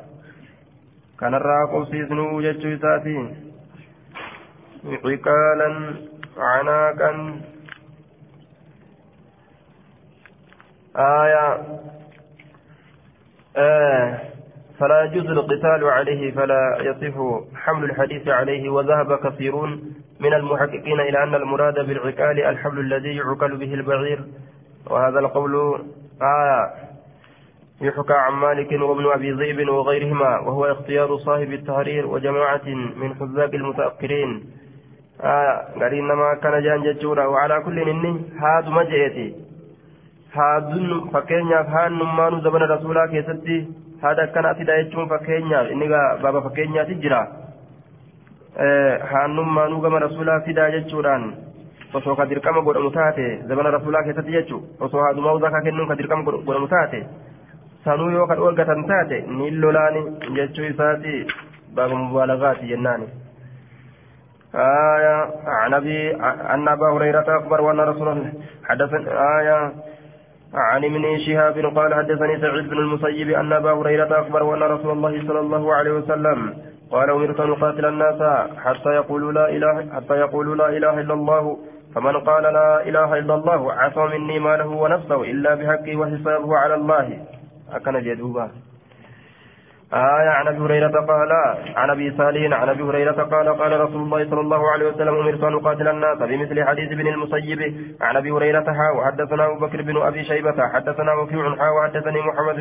كان الراقب سيسنو جتشو ساتي عقالا عناكا آية آه فلا يجوز القتال عليه فلا يصح حمل الحديث عليه وذهب كثيرون من المحققين إلى أن المراد بالعقال الحبل الذي يعقل به البعير وهذا القول آية يحكى عن مالك وابن أبي ذئب وغيرهما وهو اختيار صاحب التحرير وجماعة من حزاب المتأخرين. آه، قال آه إنما كان جان ججورا وعلى كل إن هاد مجئتي هاد فكين يفهان نمان زمن رسولا كيستي. هذا كان أتدا يجون فكين يفهان بابا فكين يتجرا آه، هان نمان غم رسولا فدا ججورا وصوكا ديركم قرأ متاتي زمن رسولا كيستي يجو وصوها دماؤزا كاكين نمكا ديركم قرأ متاتي sanuu yoo ka dhoorgatan taate ni lolaani jechuu isaati baaba mubaalagaati jennaani. آية عن أبي أن أبا هريرة أخبر وأن رسول الله حدث آية عن ابن شهاب قال حدثني سعيد بن المسيب أن أبا هريرة أخبر وأن رسول الله صلى الله عليه وسلم قال أمرت أن أقاتل الناس حتى يقولوا لا إله حتى يقولوا لا إله إلا الله فمن قال لا إله إلا الله عصى مني ماله ونفسه إلا بحقه وحسابه على الله أكن جدوبا آية عن أبي هريرة قال عن أبي صالح عن أبي هريرة قال قال رسول الله صلى الله عليه وسلم أمرت أن أقاتل الناس بمثل حديث ابن المسيب عن أبي هريرة حا وحدثنا أبو بكر بن أبي شيبة حدثنا وكيع حا وحدثني محمد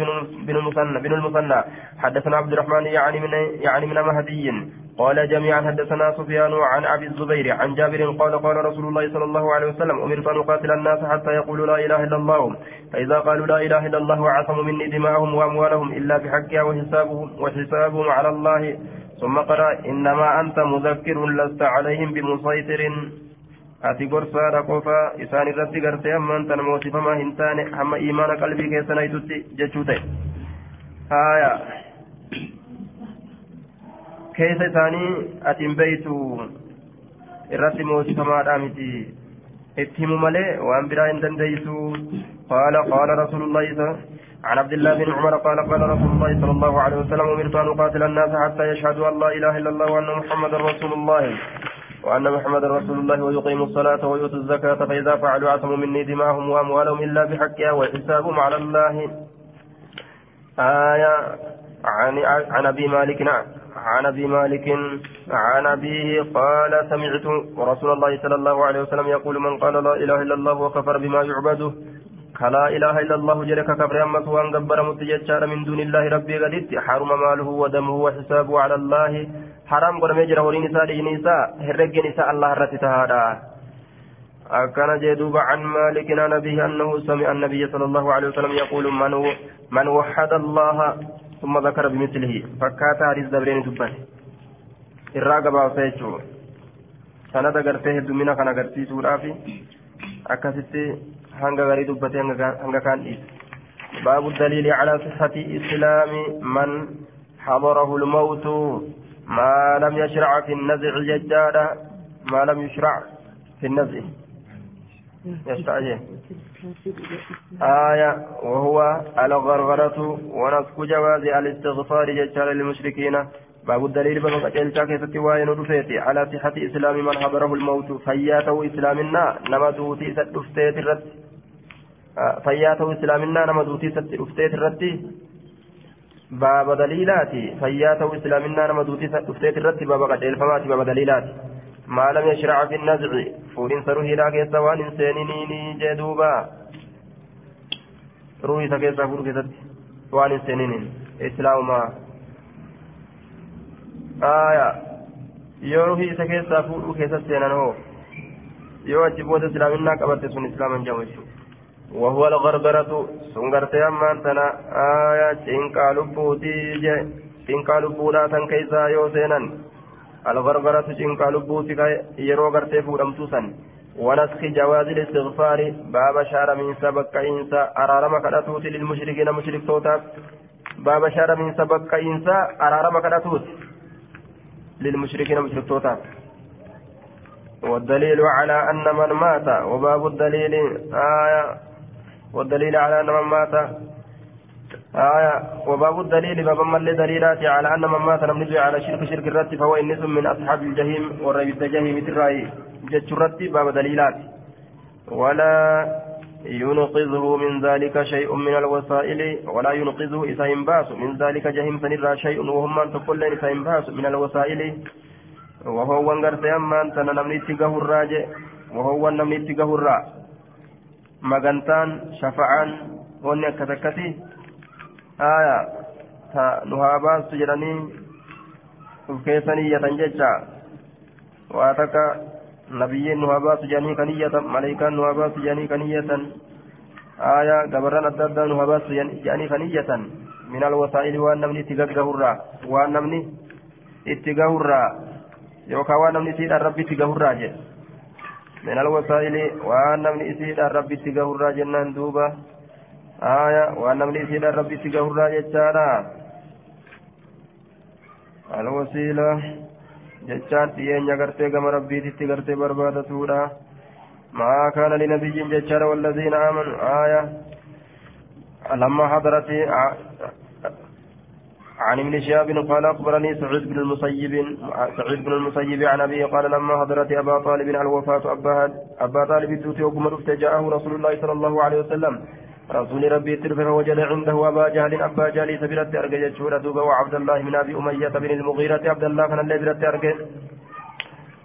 بن المثنى بن المثنى. حدثنا عبد الرحمن يعني من يعني من مهدي. قال جميعا حدثنا سفيان عن أبي الزبير عن جابر قال قال رسول الله صلى الله عليه وسلم أمرت أن أقاتل الناس حتى يقولوا لا إله إلا الله. فإذا قالوا لا إله إلا الله عصموا مني دماءهم وأموالهم إلا بحقها وحسابهم وحسابهم على الله ثم قرا انما انت مذكر لست عليهم بمسيطر qofa isaan irratti gartee hammaan tana moosifamaa hin taane hamma imaana qalbii keessanaytutti jechuu ta'e haya keessa isaanii ati hin beeytu irratti moosifamaadhaa miti itti himu malee waan biraa hin dandeeysu qaala qaala rasuulullahi عن عبد الله بن عمر قال قال رسول الله صلى الله عليه وسلم أمرت أن أقاتل الناس حتى يشهدوا أن لا إله إلا الله وأن محمدا رسول الله وأن محمدا رسول الله ويقيموا الصلاة ويؤتوا الزكاة فإذا فعلوا عصموا مني دماءهم وأموالهم إلا بحقها وحسابهم على الله. آية عن عن أبي مالك نعم. عن أبي مالك عن أبيه قال سمعت رسول الله صلى الله عليه وسلم يقول من قال لا إله إلا الله وكفر بما يعبده كلا إله إلا الله جلك كفر امس وأن جبر متججار من دون الله ربي قدت حرم ماله ودمه وحسابه على الله. حرام قد مجرى ورين نساء نساء هرق نساء الله رتتهادا أكان جدوب عن مالك عن أبيه أنه سمع النبي صلى الله عليه وسلم يقول من من وحد الله ثم ذكر بمثله. فكات حديث دبرين دبته الراقبة وسيجو سند غرته الدمينة كان غرتي سورة في أكست غري دبته هنگا كان إيس باب الدليل على صحة إسلام من حضره الموت ما لم يشرع في النزع ججارة ما لم يشرع في النزع يستعجل آية وهو الغرغرة ونسك جواز الاستغفار ججال للمشركين باب الدليل باب قتلتا كيست وين رفيتي على صحة إسلام من حضره الموت فياته إسلامنا نما دوتي فياته إسلامنا نما دوتي ست رفتيت الرد باب دليلاتي فياته إسلامنا نما دوتي ست رفتيت الرد باب قتل باب دليلاتي ما لم يشرع في النزع فورين سروه لا كيس وان سينيني جدوبا روحي سكيس فور كيست وان سينينين إسلام ما آية isa keessaa fuudhuu keessatti seenan hoo? Yoo achi booda islaaminaa qabatte sun islaaman jamu وهو الغرغرة سنغرت أمان تنا آية. تنقى لبوتي جي. تنقى لبولا تنكيسا يوسينا الغرغرة تنقى لبوتي يرو غرتي فورمتوسا ونسخ جواز الاستغفار. باب شار من سبك إنسا. أرارم كراتوت للمشركين مشرك توتات باب شار من سبك إنسا. أرارم كراتوت للمشركين مشرك توتات والدليل على أن من مات. وباب الدليل. آية. والدليل على أن من مات. آية وباب الدليل باب من دليلات على أن من مات. لم نجي على شرك شرك الرد فهو إنس من أصحاب الجحيم والرب الجحيم الرأي. جت الرد باب دليلات. ولا ينقذه من ذلك شيء من الوسائل ولا ينقذه إذا ينباس من ذلك جهيم سنرى شيء وهم من تقول إذا ينباس من الوسائل. وهو انغرت أمان تنا نمني تقه الراجع. وهو نمني تقه الراجع magantaan shafa'aan wanni akka takkati aya ta nu haa baastu jedhanii uf keessan iyyatan jecha waa takka nabiyyiin nu haa baastu jedhanii kan iyyatan malaayikaan nu haa baastu jedhanii kan iyyatan aya gabarran adda addaa nu haa baastu jedhanii kan iyyatan min alwasaa'ili waan namni itti gaggahurraa waan namni itti gahurraa yookaan waan namni siidhaan rabbi itti gahurraa jedhe من الوسائل وأن من إسيد الرب اتقاه الراجنان دوبا. آية وأن من إسيد الرب اتقاه الراجنان الوسيلة جتان تيين يغرتي كما ربي تتغرتي بربادة ما كان لنبي جتان والذين آمنوا. آية لما حضرت عن ابن شهاب قال أخبرني سعيد بن المسيب سعيد بن المسيب عن ابي قال لما حضرت أبا طالب الوفاة أبا أبا طالب توتي جاءه رسول الله صلى الله عليه وسلم. رسول ربي ترفع فوجد عنده أبا جهل أبا جهل سبيلت أرجع شهور دوبا وعبد الله من أبي أمية بن المغيرة عبد الله كان الذي برت أرجع.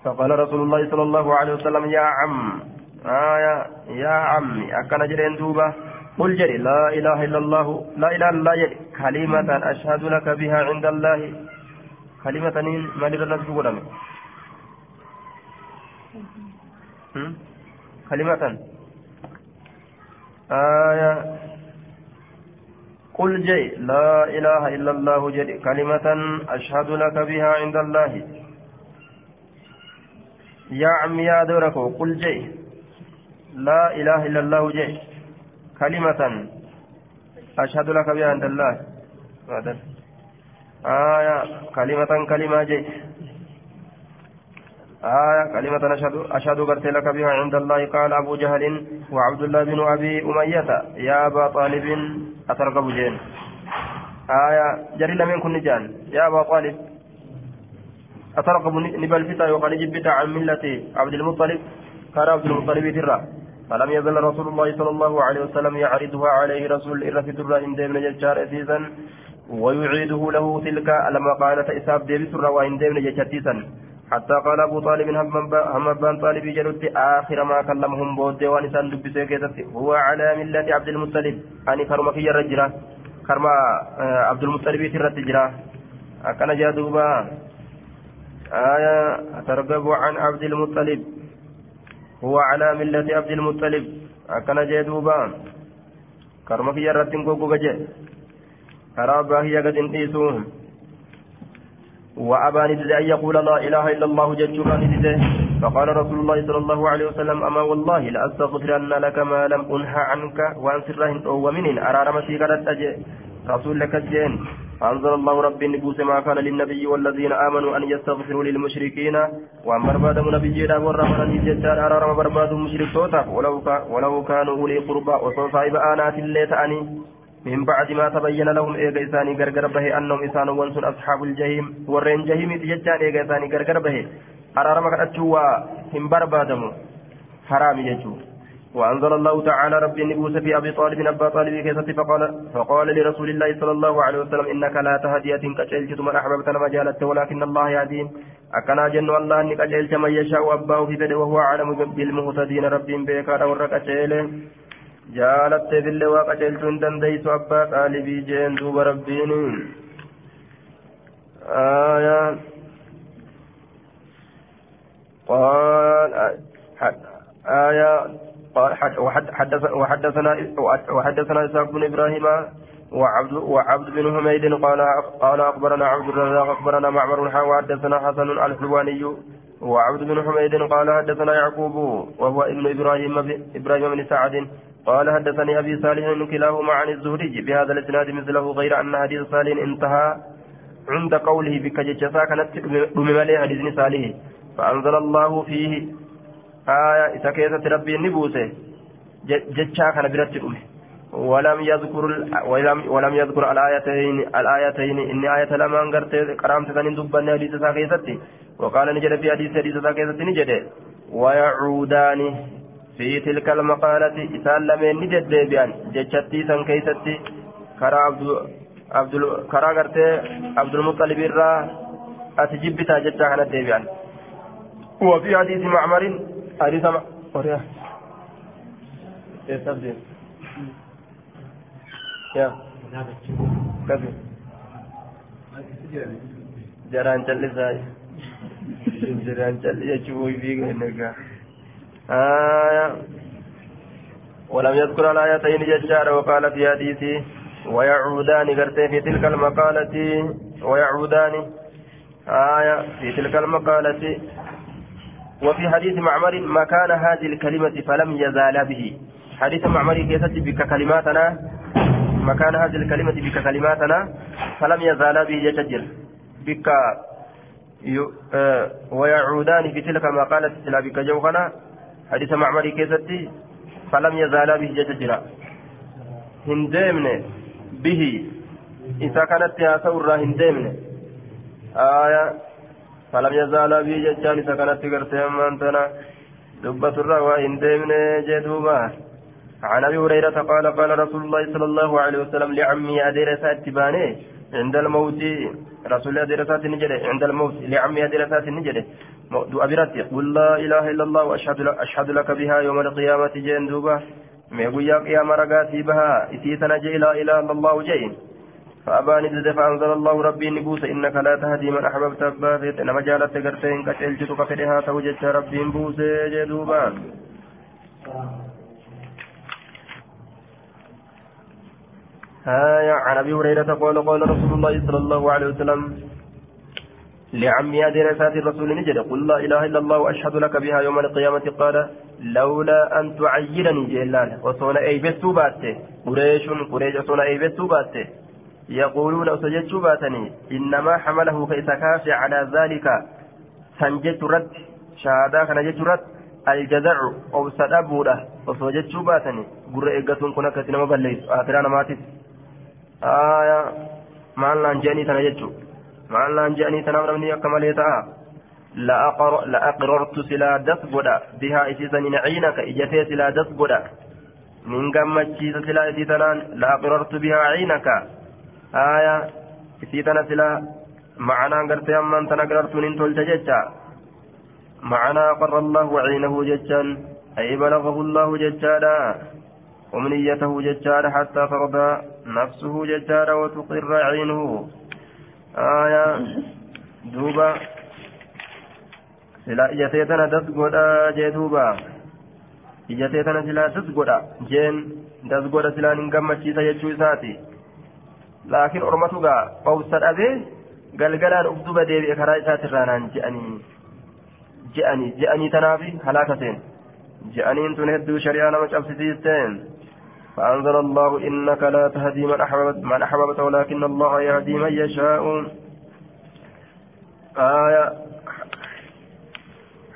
فقال رسول الله صلى الله عليه وسلم يا عم آية يا عمي أكن جرين دوبا قل جري. لا إله إلا الله. لا إله إلا الله كلمة أشهد لك بها عند الله. كلمة ما لنا تقول كلمة. آية. قل جي لا إله إلا الله جري. كلمة أشهد لك بها عند الله. يا عم يا دورك. قل جي لا إله إلا الله جي كلمة أشهد لك بها عند الله. آية كلمة كلمة جي. آية كلمة أشهد أشهد لك بها عند الله. قال أبو جهل وعبد الله بن أبي أمية يا أبا طالب أترقب جين آية جري لمن كن جان يا أبا طالب أترقب نبل فتا وقال جبت عن ملة عبد المطلب. قال عبد المطلب ترى فلم يزل رسول الله صلى الله عليه وسلم يعرضها عليه رسول الرفة الرا إن ديمن ججار أسيسا ويعيده له تلك لما قالت إساب ديبس الرا وإن ديمن ججتيسا حتى قال أبو طالب هم بان طالب جلت آخر ما كلمهم بود وانسان دبسي كيست هو على ملة عبد المطلب. أني كرمك يا الرجرة كرما عبد المطلب ترت جرا أكن جادوبا. آية ترغب عن عبد المطلب. هو على ملة عبد المطلب. أكن جادوبا كرمك يا رتين كوكو جي كرابا هي قد انتيسوهم وأبى ندد أن يقول لا إله إلا الله جدّنا ندده فقال رسول الله صلى الله عليه وسلم أما والله لأستغفرن لك ما لم أنهى عنك وأن سرهن ومنين أرى رمسي قدت أجي رسول لك الجين فأنزل الله ربي النبوس ما كان للنبي والذين آمنوا أن يستغفروا للمشركين وأن برباد نبي لا ورمنا الججار أرى رم برباد مشرك توتف ولو, ولو كانوا أولي قربى وصوصائب آنات اللي تأني من بعد ما تبين لهم إيجا إساني غرغر به أنهم إسان وانسون أصحاب الجحيم. ورين جهيم تججان إيجا إساني غرغر به. أرارما كأتشوا هم بربادمو حرام يجو. وأنزل الله تعالى ربي النبوس في أبي طالب أبا طالب كيست فقال فقال لرسول الله صلى الله عليه وسلم إنك لا تهدي كجلت من أحببت مجالته ولكن الله يهدين أكنا جن الله أنك أجلت من يشاء أباه في بده وهو أعلم بالمهتدين. ربي بيكار ورك أجله جالت بالله وقجلت دنديت أبا طالبي جين دوب ربيني. آية. قال آية. وحدثنا وحدثنا إسحاق بن إبراهيم وعبد وعبد بن حميد قال قال أخبرنا عبد الرزاق أخبرنا معمر وحدثنا حسن الحلواني وعبد بن حميد قال حدثنا يعقوب وهو ابن إبراهيم إبراهيم بن سعد قال حدثني أبي صالح كلاهما عن الزهري بهذا الإسناد مثله غير أن حديث صالح انتهى عند قوله بك جتشا كانت بممالي حديث صالح فأنزل الله فيه آية إذا كيست ربي نبوسه جتشا كان برت ولم يذكر ولم ولم يذكر الآيتين الآيتين. إن آية لما أنقرت قرامت ثاني دبنا حديث ساكيستي وقال نجد في حديث حديث ساكيستي نجد. ويعودان في تلك المقالة إسان نجد بيان. جتشتي سن كيستي كرا عبد عبد كرا قرتي عبد المطلب الرا أتجبتا جتشا كانت وفي حديث معمر حديث أوريا يستبدل يا. كذب. جران جلساي جران جل يجوي بيك إنك آية ولم يذكر الآيتين ججار وقال في حديثه ويعودان قرتي في تلك المقالة ويعودان. آية في تلك المقالة. وفي حديث معمر مكان هذه الكلمة فلم يزال به. حديث معمر كيست بك كلماتنا مكان هذه الكلمة بك كلماتنا فلم يزال به. يتجر بك آه ويعودان في تلك ما قالت سلا بك جوغنا حديث معمر كيست فلم يزال به. يتجر هندمن به. إذا كانت يا ثورة هندمن آية فلم يزال بي جتان سكنت قرتي أمانتنا دبة الروى إن ديمنا جدوبا. عن أبي هريرة قال قال رسول الله صلى الله عليه وسلم لعمي أدير ساتباني عند الموت. رسول الله أدير سات نجري عند الموت. لعمي أدير سات نجري أبرتي قل لا إله إلا الله وأشهد أشهد لك بها يوم القيامة جين دوبا ميقول يا قيام رقاتي بها. إتيتنا جي لا إله إلا الله جين فأبان ضد فأنزل الله ربي نبوس إنك لا تهدي من أحببت أبافت إنما جالت قرتين كتلجت كفرها توجدت ربي نبوس جدوبا. آية عن أبي هريرة قال قال رسول الله صلى الله عليه وسلم لعمي أدير سات الرسول نجد. قل لا إله إلا الله وأشهد لك بها يوم القيامة. قال لولا أن تعيرني جلال وصونا أي بيتو باتي قريش قريش وصونا أي بيتو باتي يقولون أسجدت باتني إنما حمله كيسكاف على ذلك. سنجت رد. شهادة كان رد. الجزع أو سدبوده أسجدت باتني. قر إيقاتون كنا كتنما بليس. آخرانا ماتت آية. معنى أنجاني تنجت معنى أنجاني تنمرني كما تآ لأقررت سلا دسبودا بها إسيسا عينك. إجتي سلا دسبودا من قمت سلا إسيسا لأقررت بها عينك. آية إسيتنا سلا معنا قرتي أما أنت نقررت من تلت ججا معنا قر الله عينه ججا أي بلغه الله ججالا ومنيته ججالا حتى ترضى نفسه ججالا وتقر عينه آية دوبا sila ijatee tana das godha jee duuba. Ijatee tana silaa das godha jeen das godha silaan gaa qawsa dhabee galgalaan uf duba deebi'e karaa isaatirraa naan je'anii je'anii je'anii tanaaf halaaka seen je'aniin tun hedduu shari'aa nama cabsisiisteen فأنزل الله إنك لا تهدي من أحببت من أحببت ولكن الله يهدي من يشاء آية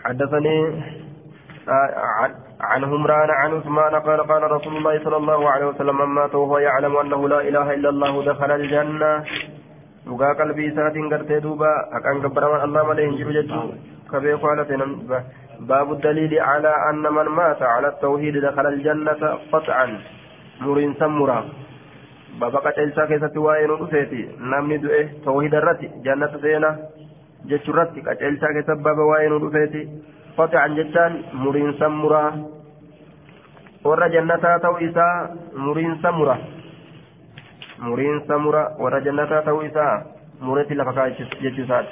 حدثني عن همران عن عثمان قال قال رسول الله صلى الله عليه وسلم من مات وهو يعلم أنه لا إله إلا الله دخل الجنة. dhugaa qalbii isaatiin gartee duuba haqaan gabbaraman allah malee hin jiru jechuu kabeeku haala seenan باب الدليل على أن من مات على التوحيد دخل الجنة قطعا. مرين سمرا. بابا قتلسا كيسة وائن رفيتي نمني دؤه توحيد الرتي جنة سينا جتش الرتي قتلسا كيسة بابا وائن رفيتي قطعا جتان مرين سمرا ورى جنة تو إسا مرين سمرا مرين سمرا ورى جنة تو إسا مريتي لفكا جتشسات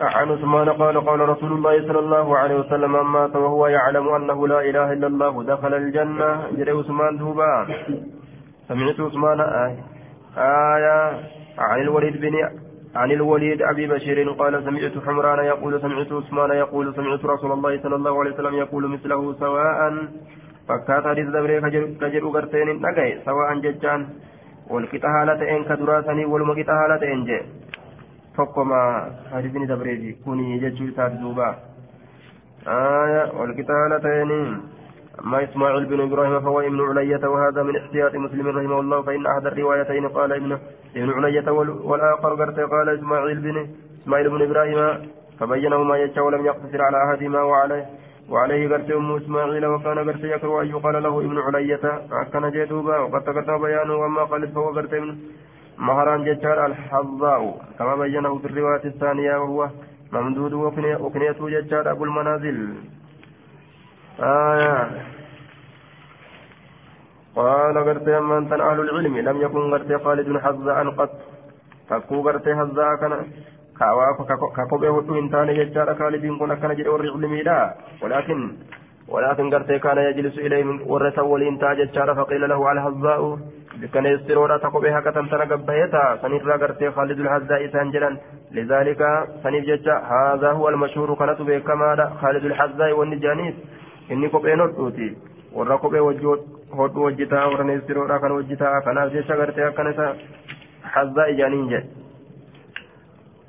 عن عثمان قال قال رسول الله صلى الله عليه وسلم من مات وهو يعلم انه لا اله الا الله دخل الجنه جري عثمان دوبا سمعت عثمان آية, آية عن الوليد بن عن الوليد ابي بشير قال سمعت حمران يقول سمعت عثمان يقول سمعت رسول الله صلى الله عليه وسلم يقول مثله سواء فكات حديث دبري كجر غرتين نغاي سواء ججان والكتهالة ان كدراسني والمكتهالة ان جي tokkoma hadisni dabreeti kuni jechuu isaati duuba. آية والكتاب تينين أما إسماعيل بن إبراهيم فهو ابن علية وهذا من احتياط مسلم رحمه الله فإن أحد الروايتين قال ابن ابن علية والآخر قرت قال إسماعيل بن إسماعيل بن إبراهيم فبينهما يجا ولم يقتصر على أحدهما وعليه وعليه قرت أم إسماعيل وكان قرت يكره أن يقال له ابن علية. كان جدوبا وقد تقدم بيانه وأما قال فهو قرت مهران ججار الحظاء. كما بينه في الرواية الثانية وهو ممدود وكنيته ججار أبو المنازل. آية. قال قرت من تن أهل العلم. لم يكن قرت خالد حظاء قط. فكو قرت حظاء كان كقبه هدو انتان ججار خالد كن كان جد ور علمي لا ولكن ولكن قرت كان يجلس إليه ورث ولين تاج فقيل له على حظاء كان يسترون تقبها كتم تنقبهتا سنرى قرتي خالد الحزاء سانجلا لذلك سنف ججا هذا هو المشهور كانت بكما خالد الحزاء والنجانيس إني قبين ودوتي warra kophee hodhu hojjetaa warra neestiroodha kan hojjetaa kanaaf jecha gartee akkanisa hazzaa ijaaniin jedhe.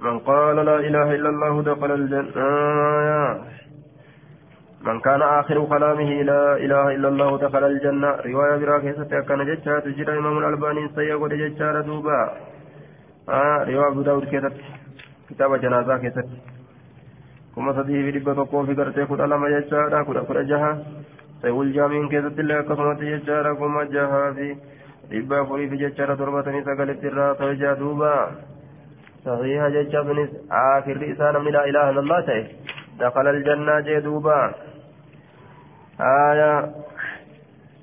من قال لا إله إلا الله دخل الجنة. من كان آخر كلامه لا إله إلا الله دخل الجنة. رواية براكة كان جتشا تجرى إمام الألباني سيقول جتشا دوبا آه رواية أبو داود كتب كتاب جنازة كتب كما صديه في ربة تقوم في قرتي كل ألم جتشا كل أفر جها. سيقول جامعين كتب الله كما تجتشا كما جها في ربة فري في جتشا تربة نسا قلت الراقة جا دوبا صحيح جتشا بنس آخر رئيسان من لا إله إلا الله تأي. دخل الجنة جدوبا آية.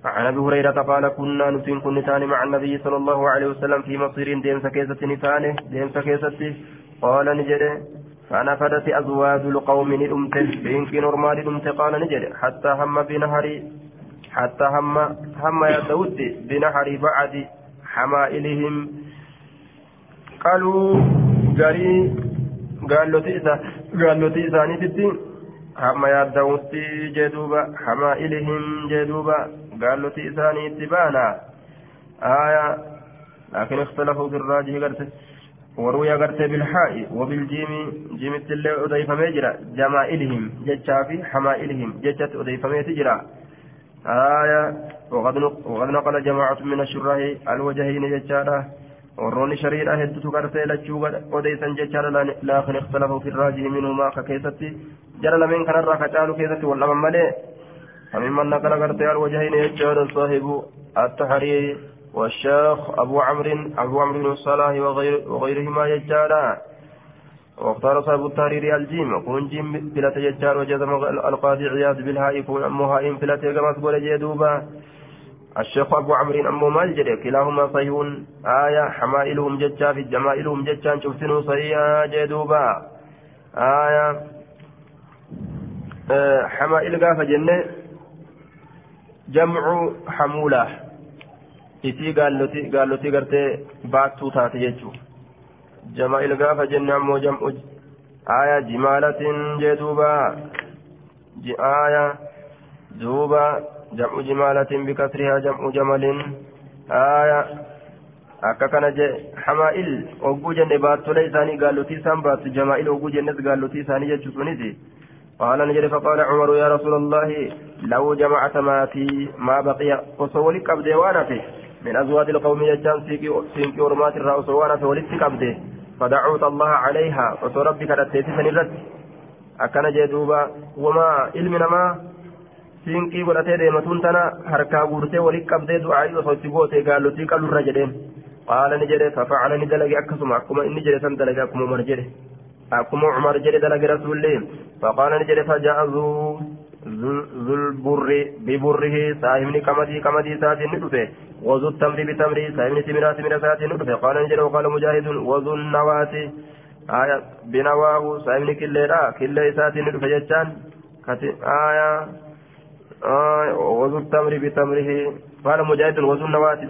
عن أبي هريرة قال كنا نتين كن نتاني مع النبي صلى الله عليه وسلم في مصير ديم سكيسة نتاني ديم سكيسة. قال نجري فنفدت أزواج القوم نلمت بإنك نورمال نلمت قال نجري حتى هم بنهر حتى هم هم يدود بنهر بعد حمائلهم. قالوا قالي gaalloti isaaniititti hamma yaadda'utti jedhuuba hamaa'ilihim jedhuuba gaalloti isaaniitti baana آية لكن اختلفوا بالراجح قرته وروي قرته بالحاء وبالجيم جيم اللي أضيف مجرى جمائلهم جتشا في حمائلهم جتشت أضيف مجرى آية وقد وقد نقل جماعة من الشراح الوجهين جتشا warroonni shariidha hedduutu gartee lachuu odeysan jechaadha laakin ikhtalafu fi raajihi minhumaa ka keessatti jara lameen kanarraa ka caalu keessatti wal dhaban malee فممن نقل قرتي الوجهين يجعل صاحب التحرير والشيخ أبو عمرو أبو عمرو بن الصلاح وغير وغيرهما يجعلا واختار صاحب التحرير الجيم كون جيم بلا تججال وجزم القاضي عياض بالهاء كون أمها إن بلا تجمع تقول جدوبا الشيخ أبو عمرو أمو مال جري كلاهما صحيح آية حمائلهم ججا في جمائلهم ججا شفتنه صحيح جدوبا آية آه حمائل قاف جنة. جمع حمولة. إتي قالوتي قالوتي قرتي باتو تاتي ججو. جمائل قاف جنة أمو جمع آية جمالة جدوبا آية دوبا. جمع جمالة بكسرها جمع جمل. آية akka kana je hamaa'il ogguu jenne baattole isaanii gaallotii isaan baattu jamaa'il ogguu jennes gaallotii isaanii jechuu sunis قال نجد فقال عمر يا رسول الله لو جمعت ما في ما بقي وصولك أبدي وأنا في. من أزواج القوم يجان سينكي ورمات الرأس وأنا في ولدتك أبدي فدعوت الله عليها وتربك رتيتي سنرد أكن جدوبا وما علمنا ما siinqii godhatee deematuun tana harkaa guurtee walitti qabdee du'aayii osoo itti gootee gaallotii qalurra jedheen qaala ni jedhe fafacala ni dalage akkasuma akkuma inni jedhe san dalage akkuma umar jedhe akkuma umar jedhe dalage rasuullee faqaala ni jedhe fajaa zulburri biburrihi saahibni qamadii qamadii isaatiin ni dhufe وذو التمر بتمره سايمن تمرا تمرا ساتي ندفه قال نجد وقال مجاهد وذو النوات آية بنواه سايمن كليرا كلي ساتي ندفه جتان آية آه وذو التمر بتمره. قال مجاهد وذو النوات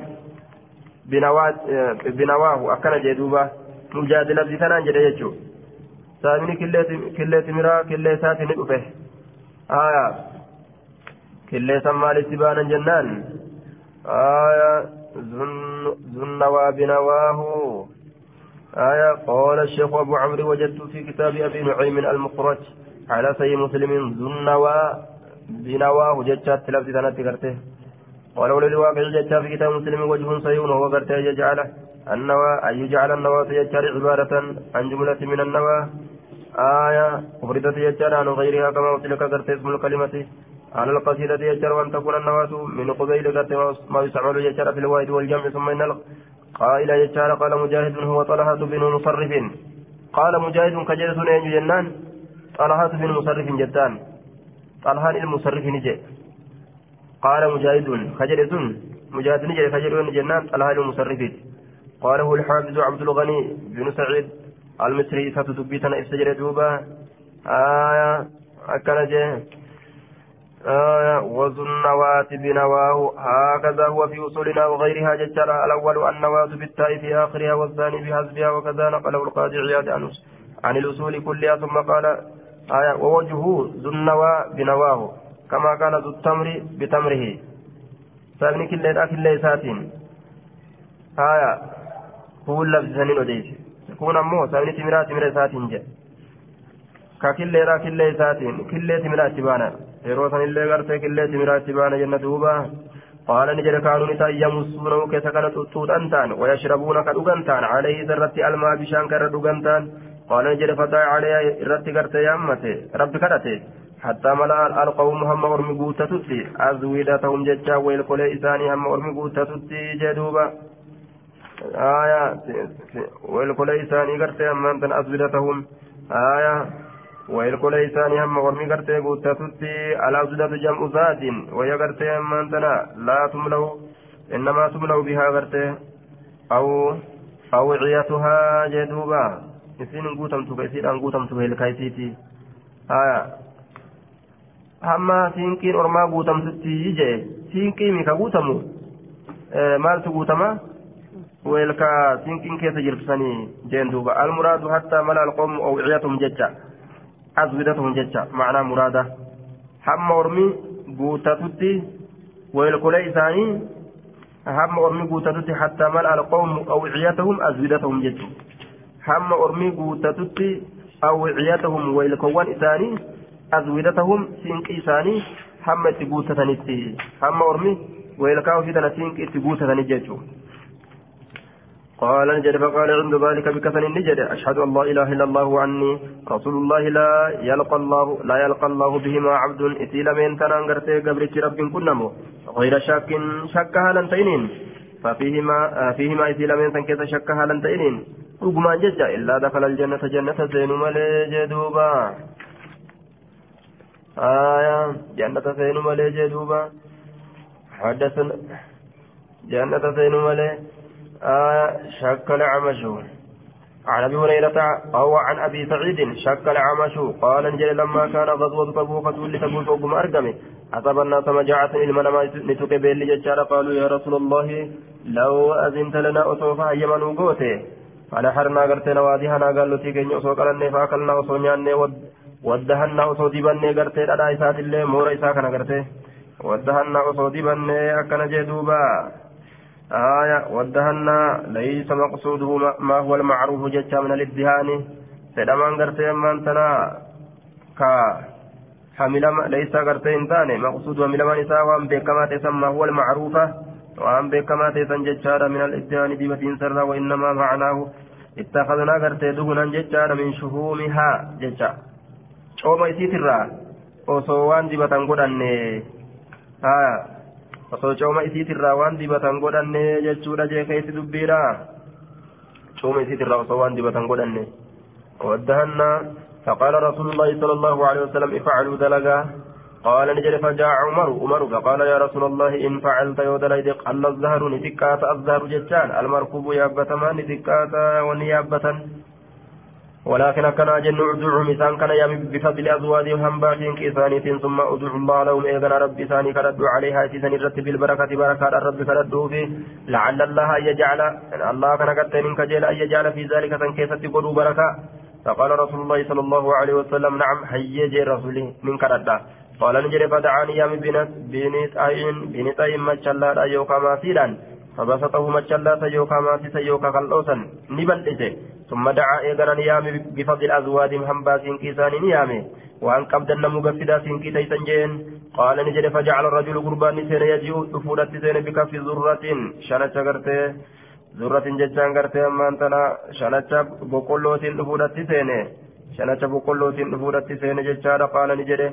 بنوات بنواه. أكن جدوبة. مجاهد لفظ ثنا جد يجو. سامني كلة كلة تمرا كلة ساتي نقفه. آية كلة سمى لسبانا جنان. آية ذو النوى بنواه. آية قال الشيخ أبو عمرو وجدت في كتاب أبي نعيم المخرج على سي مسلم. النوى بنواه جتشات لفظ ثنا تكرته ولو للواقع جتشا في كتاب مسلم وجه صحيح وهو قرته يجعله النوى أن يجعل النوى يجعل عبارة عن جملة من النوى آية أفردت يجعل عن غيرها كما أطلق قرته اسم الكلمة على القصيدة يجعل وأن تكون النواة من قبيل قرته ما يستعمل يجعل في الواحد والجمع ثم إن قائل يجعل قال مجاهد هو طلحة بن مصرف قال مجاهد كجلس جنان طلحة بن مصرف جدان طلحة المصرف نجي. قال مجاهد خجل مجاهد نجري خجل جنان طلحة المصرف. قاله الحافظ عبد الغني بن سعيد المصري ستتبيتنا استجر دوبا. آية أكنجه آية وذو النواة بنواه. هكذا هو في أصولنا وغيرها. ججر الأول النواة بالتاء في آخرها والثاني بحسبها وكذا نقله القاضي عياد عن الأصول كلها ثم قال آية ووجهه ذو النوى بنواه كما قال ذو التمر بتمره سابني كله كله ساتين آية هو اللفظ سنين وديس كون أمو سابني تمرا تمرا ساتين جاء ككله را كله ساتين كله تمرا تبانا yeroo san illee gartee qillee timiraatti baana jenna duuba qaala ni jedhe kaanuu isaa yamsuunahu keessa kana xuxxuudhan ta'an wayashrabuuna ka dhugan ta'an ni jedhe fadaa alayhi irratti gartee yaammate rabbi kadhate حتى ملا القوم هم أرمي قوتتي أزويدتهم ججا ويلقل إساني هم أرمي قوتتي جدوبا. آية ويلقل إساني قرتي هم أنتن أزويدتهم آية ويلقل إساني هم أرمي قرتي قوتتي الأزويدة جمع ذات وهي قرتي هم أنتنا لا تملو إنما تملو بها قرتي أو أوعيتها جدوبا. إسين قوتمتو كيسين أن قوتمتو هيلكايسيتي آية hamma siinqiin ormaa guutamtutti jee siinqii mika guutamu maaltu guutama weelka siinqiin keessa jirbisanii jeen duuba almuraadu hattaa mala alqoomu awciyatum jecha aswidatum jecha macnaa muraada hamma ormi guutatutti weelkolee isaanii hamma ormi guutatutti hattaa mala alqoomu awciyatahum aswidatahum jechu hamma ormi guutatutti awciyatahum weelkowwan isaanii أزودتهم سينقي ثاني هم تقوت ثانيتي هم أرمي ويلقاو في ثنا سينقي تقوت ثاني جيجو قال نجد فقال عند ذلك بكثن النجد أشهد أن لا إله إلا الله عني رسول الله لا يلقى الله لا يلقى الله بهما عبد إتي لمن تنانغرتي قبرت رب كنمو غير شك شك هالا تينين ففيهما فيهما إتي لمن تنكيس شك هالا تينين رقما ججا إلا دخل الجنة جنة زين ملي جدوبا. آية جنة سين ملي جدوبا. حدثنا جنة سين ملي آية شك العمش عن أبي هريرة أو عن أبي سعيد شك العمش قال انجل لما كان غزوة تبوك تولي تبوك وقم أرقمي. حسب الناس مجاعة المنما نتوك بيل ججار قالوا يا رسول الله لو أذنت لنا أصوفا يمن وقوته. فنحرنا قرتنا واديها قال لتي كن يصوك لنا فأكلنا وصونيان ودهنا وصو ديبني قرتي لدى إسات اللي مورا إسا كان قرتي ودهنا وصو ديبني أكنا جدوبا آية ودهنا ليس مقصوده ما هو المعروف جتا من الادهان فدمان قرتي من تنا كا ليس غرتين ثاني مقصود وملما نساء وان بكما تسمى هو المعروفة وان بكما تسن ججارة من الاتهان دبتين سرا وإنما معناه. اتخذنا غرتي دهنا ججارة من شهومها ججا شوما يسيت الرا osoo waan dibatan godhanne haa osoo cooma isiitirraa waan dibatan godhanne jechuudha jee keessa dubbiidha. Cooma isiitirraa osoo waan dibatan godhanne. ودهنا فقال رسول الله صلى الله عليه وسلم افعلوا دلقا قال نجد فجاء عمر عمر فقال يا رسول الله إن فعلت يودليد قل الزهر نتكات الزهر جتان المركوب يابة ما نتكات ونيابة ولكن كان جن أدعو مسان كان يامي بفضل أزواجهم هم باقين كيسانيت ثم أدعو الله لهم إذن ربي ثاني كردوا عليها سيسان الرتب بالبركة بركة الرب كردوا فيه. لعل الله يجعل الله كان قد كجيل أن يجعل في ذلك تنكيسة قدوا بركة. فقال رسول الله صلى الله عليه وسلم نعم حيي رسولي من كردا قال نجري فدعاني يامي بنت أين بنت أين ما شلال أيوكا ما فيلان. فبسطه ما شلال سيوكا ما في سيوكا قلوسا نبل ثم دعا إيغانا نيامي بفضل أزواج هنبا سينكي ثاني نيامي وأن قبض النمو قفدا سينكي تيسن جين قال نجد فجعل الرجل قربان سين يجيء تفودت سين بكف ذرة شنة قرته jechaan gartee ammaan tana shanacha boqqollootiin dhufuudhatti seene shanacha boqqollootiin dhufuudhatti seene jechaadha qaala ni jedhe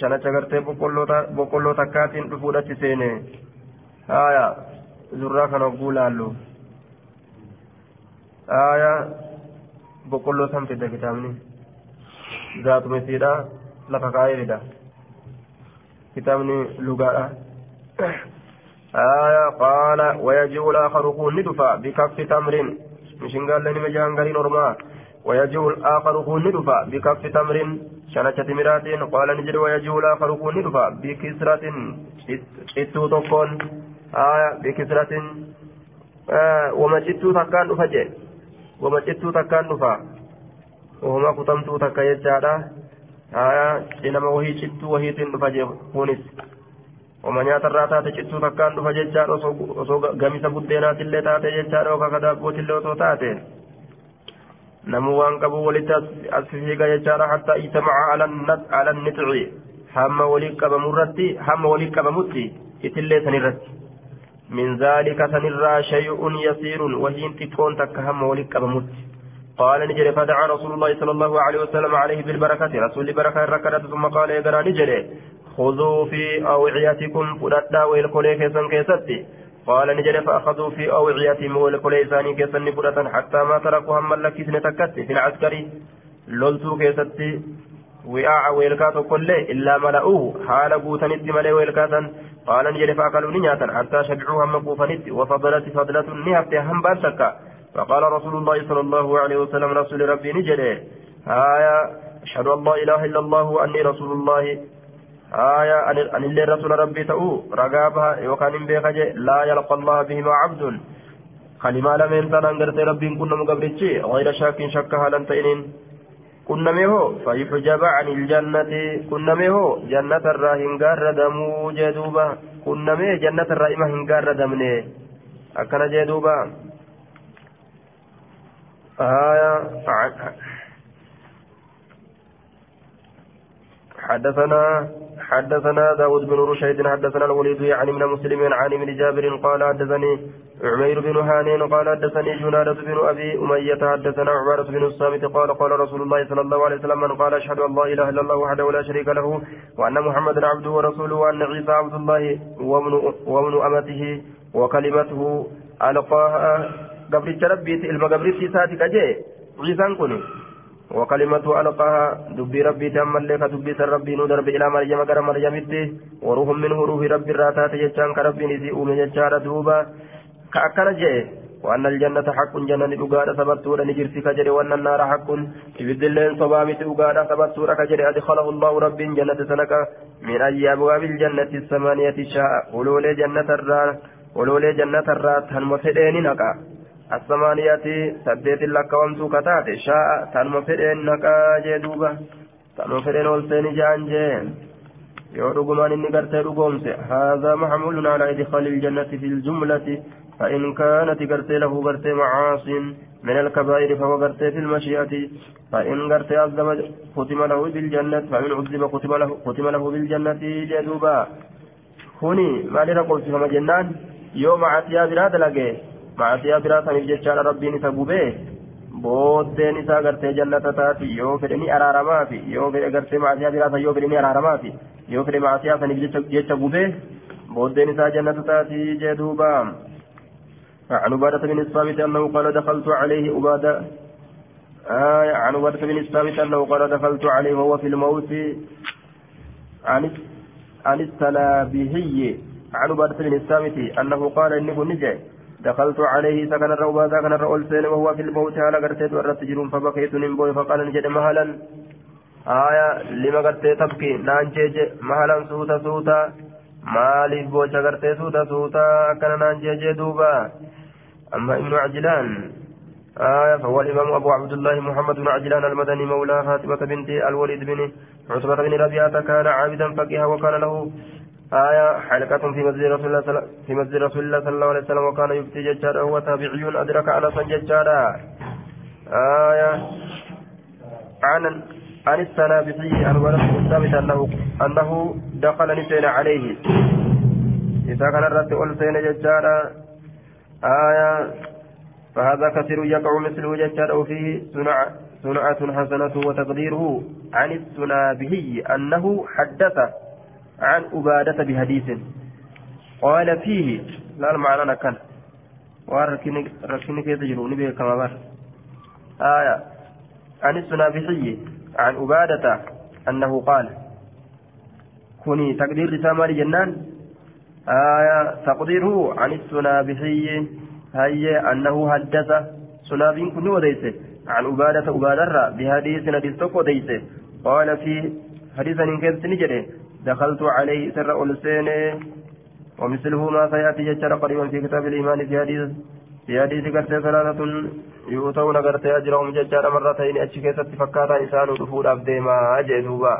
shanacha gartee boqqolloo takkaatiin dhufuudhatti seene haaya zurraa kan hogguu laallu haaya boqqolloo san fidda kitaabni. Zaatumesiidha lafa kaa'ee fida kitaabni lugaadha. آية قال ويجيء الآخر كون ندفع بكف تمر مشين قال لي مجان قالين أرما ويجيء الآخر كون ندفع بكف تمر شنة تمرات قال نجد ويجيء الآخر كون ندفع بكسرة اتو تكون آية بكسرة آه وما جتو تكان نفجي وما جتو تكان نفع وهما كتمتو تكا يجادا آية إنما وهي جتو وهي تنفجي كونس oma nyaatarraa taate cittuu takkaan dhufa jechaadha osoo gamisa buddeenaatillee taate jechaadha yookaan kadaabbootillee osoo taate namuu waan qabu walitti as fiiga jechaadha hatta ijtamaca ala nixci hamma walii qabamurratti hamma walii qabamutti itillee sanirratti min zaalika sanirraa shay'un yasiirun wahiin xiqqoon takka hamma walii qabamutti قال نجري فدعا رسول الله صلى الله عليه وسلم عليه بالبركة. رسول بركة ركضت ثم قال يا نجري خذوا في أوعيتكم فلدا ويلكولي كيسن كيستي قال نجري فأخذوا في أوعيتهم ويلكولي ثاني كيسن فلدا حتى ما تركوا هم لكسن تكتي في العسكري. لولتو كيستي وعاء ويلكات كل إلا ملأوه. حال قوتنت ملئ ويلكاتا قال نجري فأكلوا نياتا حتى شبعوا هم قوفنت وفضلت فضلة نهبت هم بانتكا فقال رسول الله صلى الله عليه وسلم رسول ربي نجري هايا أشهد أن لا إله إلا الله وأني رسول الله. آية أن اللي رسول ربي تأو رقابها يوكان بيخ لا يلقى الله بهما عبد. كلمة لم ينتن أنقرت ربي كنا مقبرتشي غير شاك شكها لن تئنين. كنا ميهو فيحجب عن الجنة كنا ميهو جنة الراهن قار دمو جدوبا كنا ميه جنة الرائمة هنقار دمني أكنا جدوبا. آية حدثنا حدثنا داود بن رشيد حدثنا الوليد يعني من مسلم عن من جابر قال حدثني عمير بن هانين قال حدثني جنادة بن أبي أمية حدثنا عبارة بن الصامت قال قال رسول الله صلى الله عليه وسلم من قال أشهد أن لا إله إلا الله وحده لا شريك له وأن محمدا عبده ورسوله وأن عيسى عبد الله وابن, وابن أمته وكلمته ألقاها قبل ربي المقبرتي ساتك جاء عيسى كني وكلمة ألقاها دبي ربي تم اللي كدبي ربي ندرب إلى مريم غير مريم وروح منه روح ربي الراتات يجان كربي نسي أومي يجار دوبا كأكل جئ وأن الجنة حق جنة أقادة ثبتورا نجرسي كجري وأن النار حق إبد اللين صبامت أقادة ثبتورا كجري أدخله الله رب جنة سنك من أي أبواب الجنة الثمانية شاء ولولي جنة الرار ولولي جنة الرار تنمسدين نكا الثمانية سديت لك وامتو كتات شاء تنم فدين نقا جدوبا تنم فدين والسين جان جين yoo dhugumaan inni gartee dhugoomse haadha maxmulun alaa idkaali iljannati fi ljumlati فإن كانت قرتي له قرتي معاص من الكبائر فهو قرتي في المشيئة فإن قرتي عذب ختم له بالجنة فإن عذب ختم له, ختم له بالجنة جدوبا. كوني ما لنقول في جنان؟ يوم عتيا براد لقي. معتيا براد سنف جتشان ربي نسبوبه booddeen isaa gartee jannata taati yoo fedhe ni araaramaafi yoo fedhe gartee maasiyaa biraasa yoo fedhe ni araaramaafi yoo fedhe maasiyaa saniif jecha gubee بودين إذا جنة تاتي جدوبا. عن عبادة بن الصامت أنه قال دخلت عليه عبادة آه عن عبادة بن الصامت أنه قال دخلت عليه وهو في الموت عن عن السلابهي عن عبادة بن الصامت أنه قال إنه نجي دخلت عليه سكن الروبادا كان الرؤول سين وهو في الموت على قرتيت ورت فبكيت نمبوي فقال نجد مهلا. آية لما قرتيت تبكي؟ نانجيج مهلا سوتا سوتا. maaliif bocha gartee suuta suuta akkana naan jeejee أما ابن عجلان آية فهو الإمام أبو عبد الله محمد بن عجلان المدني مولى فاطمة بنت الوليد بن عتبة بن ربيعة كان عابدا فقيها وكان له آية حلقة في مسجد رسول الله صلى الله عليه وسلم وكان يفتي ججارا هو تابعي. أدرك أنسا ججارا آية عن عن السنابحي عن ولد الثابت أنه أنه دخل نسين عليه. إذا كان الرد ألسين ججارا آية فهذا كثير يقع مثله ججارا وفيه صنع صنعة حسنة وتقديره عن السنابهي أنه حدث عن أبادة بحديث قال فيه لا المعنى نكن وركني كيف تجروني به كما بر آية عن السنابحي عن عبادة أنه قال كوني تقدير رسالة جنان آية تقديره عن السنابحي هي أنه حدث. سنابين كن وديسه عن عبادة عبادة بحديث نديس تقو ديسه قال في حديث كنت نجري دخلت عليه سر ألسين. ومثله ما سيأتي ججر قريبا في كتاب الإيمان في حديث في حديث قرتي ثلاثة يؤتون قرتي أجرهم ججار مرتين. أشكيسة فكاتا إنسان رفود أبديما أجدوبا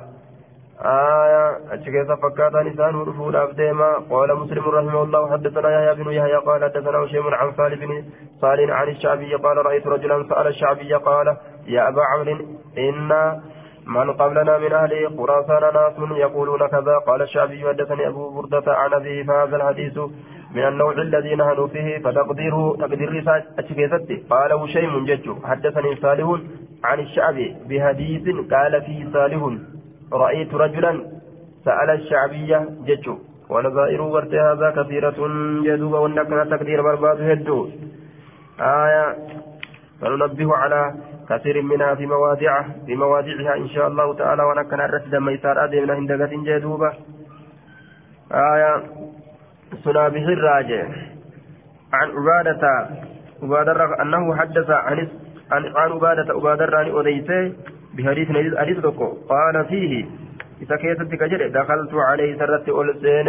آية أشكيسة فكاتا إنسان رفود أبديما. قال مسلم رحمه الله حدثنا يحيى بن يحيى قال حدثنا هشيم عن صالح بن صالح عن الشعبي قال رأيت رجلا سأل الشعبي قال يا أبا عمرو إن من قبلنا من أهل خراسان ناس يقولون كذا. قال الشعبي حدثني أبو بردة عن أبيه فهذا الحديث من النوع الذي نهنوا فيه فتقديره تقدير رسالة أشكيزتي قال هشيم جج حدثني صالح عن الشعبي بحديث قال فيه صالح. رأيت رجلا سأل الشعبية جج ونظائر ورت هذا كثيرة جدوب ونكنا تقدير برباد هدو. آية فننبه على كثير منها في مواضعه في مواضعها إن شاء الله تعالى ونكنا الرسد ميسار أدمنا هندقة جدوبة. آية سنابه الراجع. عن عبادة عبادة أنه حدث عن عن عبادة عبادة راني أديته بحديث حديث دكو قال فيه إذا كيست كجري دخلت عليه سرت أولسين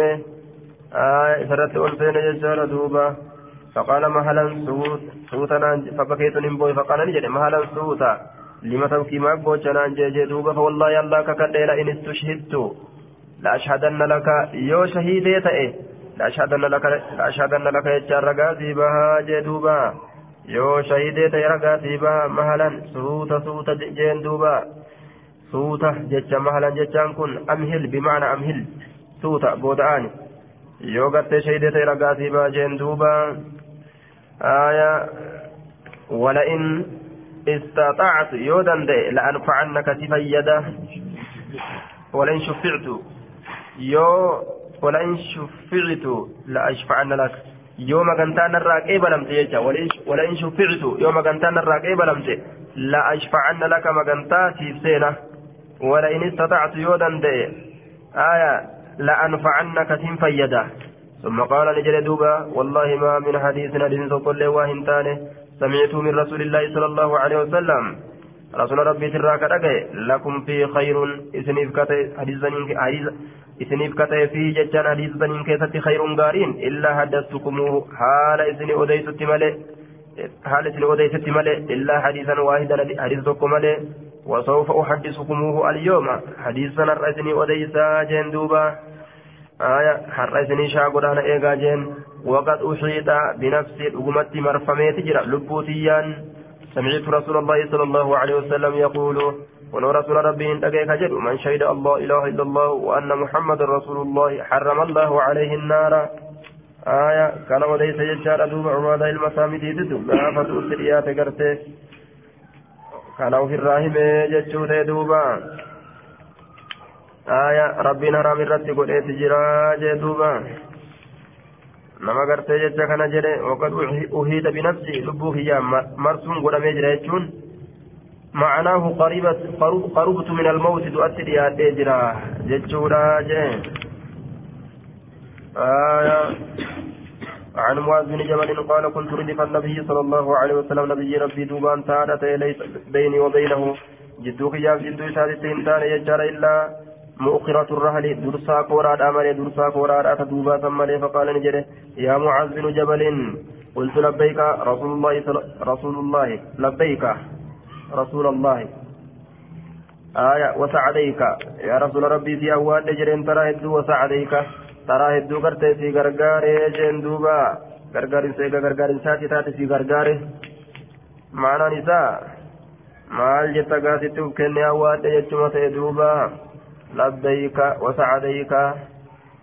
آه سرت أولسين جسال دوبا. فقال مهلا سوت سوتا فبكيت نمبوي فقال نجري مهلا سوتا. لما تبكي ما بوجنا جيجي دوبا. فوالله الله ككدير إن استشهدت. لأشهدن لك. يو شهيدي تأي. لأشهدن لك لأشهدن لك يجار رقاتي بها. جدوبا yoo shahidee ta'e ragaatii ba'a mahalan suuta suuta jeen duuba. Suuta jecha mahalan jechaan kun amhil bimaana amhil suuta booda'aani. Yoo gartee shahidee ta'e ragaatii ba'a jeen duuba. Aaya wala'in istaxaactu yoo danda'e la'anfacannaka si fayyada. Wala'in shufictu yoo wala'in shufictu la'ashfacanna laka يوم كنتان الراقي بلمت يجا ولئن شفعت يوم كنتان الراقي بلمت. لأشفعن لك مكنتا في سينة. ولئن استطعت يودن دي. آية لأنفعنك تنفيدا ثم قال نجل دوبا والله ما من حديث حديث كل واهن تاني. سمعت من رسول الله صلى الله عليه وسلم رسول ربي تراك لكم في خير. إسنيف كتي حديث إسنيف كتي في ججان حديث سنين كيست خير غارين. إلا حدثتكموه. حال إسني أديست ملئ حال إسني أديست ملئ إلا حديثا واحدا حديثكم ملئ وسوف أحدثكموه اليوم. حديثا الرسني أديسا جندوبا آية حرسني شاقر أنا إيقا جين. وقد أحيط بنفسي. أقمت مرفميت جرى. لبوتيا سمعت رسول الله صلى الله عليه وسلم يقول ولو رسول ربي إن من شهد الله إله إلا الله وأن محمد رسول الله حرم الله عليه النار. آية كان وليس يجار دوب عماد المسامد يدد لا فتو سريات قرته كان في الراهب جتشوت دوبا. آية ربنا رام الرد قلت جرا جدوبا nama gartee jecha kana jedhe waqad uhiita binafsi lubbuu kiyyaa marsuun godhamee jira jechuun معناه قريبة قربت من الموت تؤتي لي جرا جتشورا عن معاذ بن جبل قال كنت ردف النبي صلى الله عليه وسلم نبي ربي دوبان تارة بيني وبينه جدوك يا جدو سادتين تان يجار إلا مؤخرة الرهل درسا كورا أمر درسا كورا دوبا ثم فقال نجري. يا معاذ بن جبل. قلت لبيك رسول الله رسول الله لبيك رسول الله. آية وسعديك. يا رسول ربي في أواد جرين ترى هدو وسعديك. ترى هدو قرتي في غرغاري جين دوبا. غرغار سيغا غرغار ساتي تاتي في غرغاري. معنى نساء. maal jetta gaasittuuf kenne awwaadhe jechuma ta'e duuba labbayka wasacdayka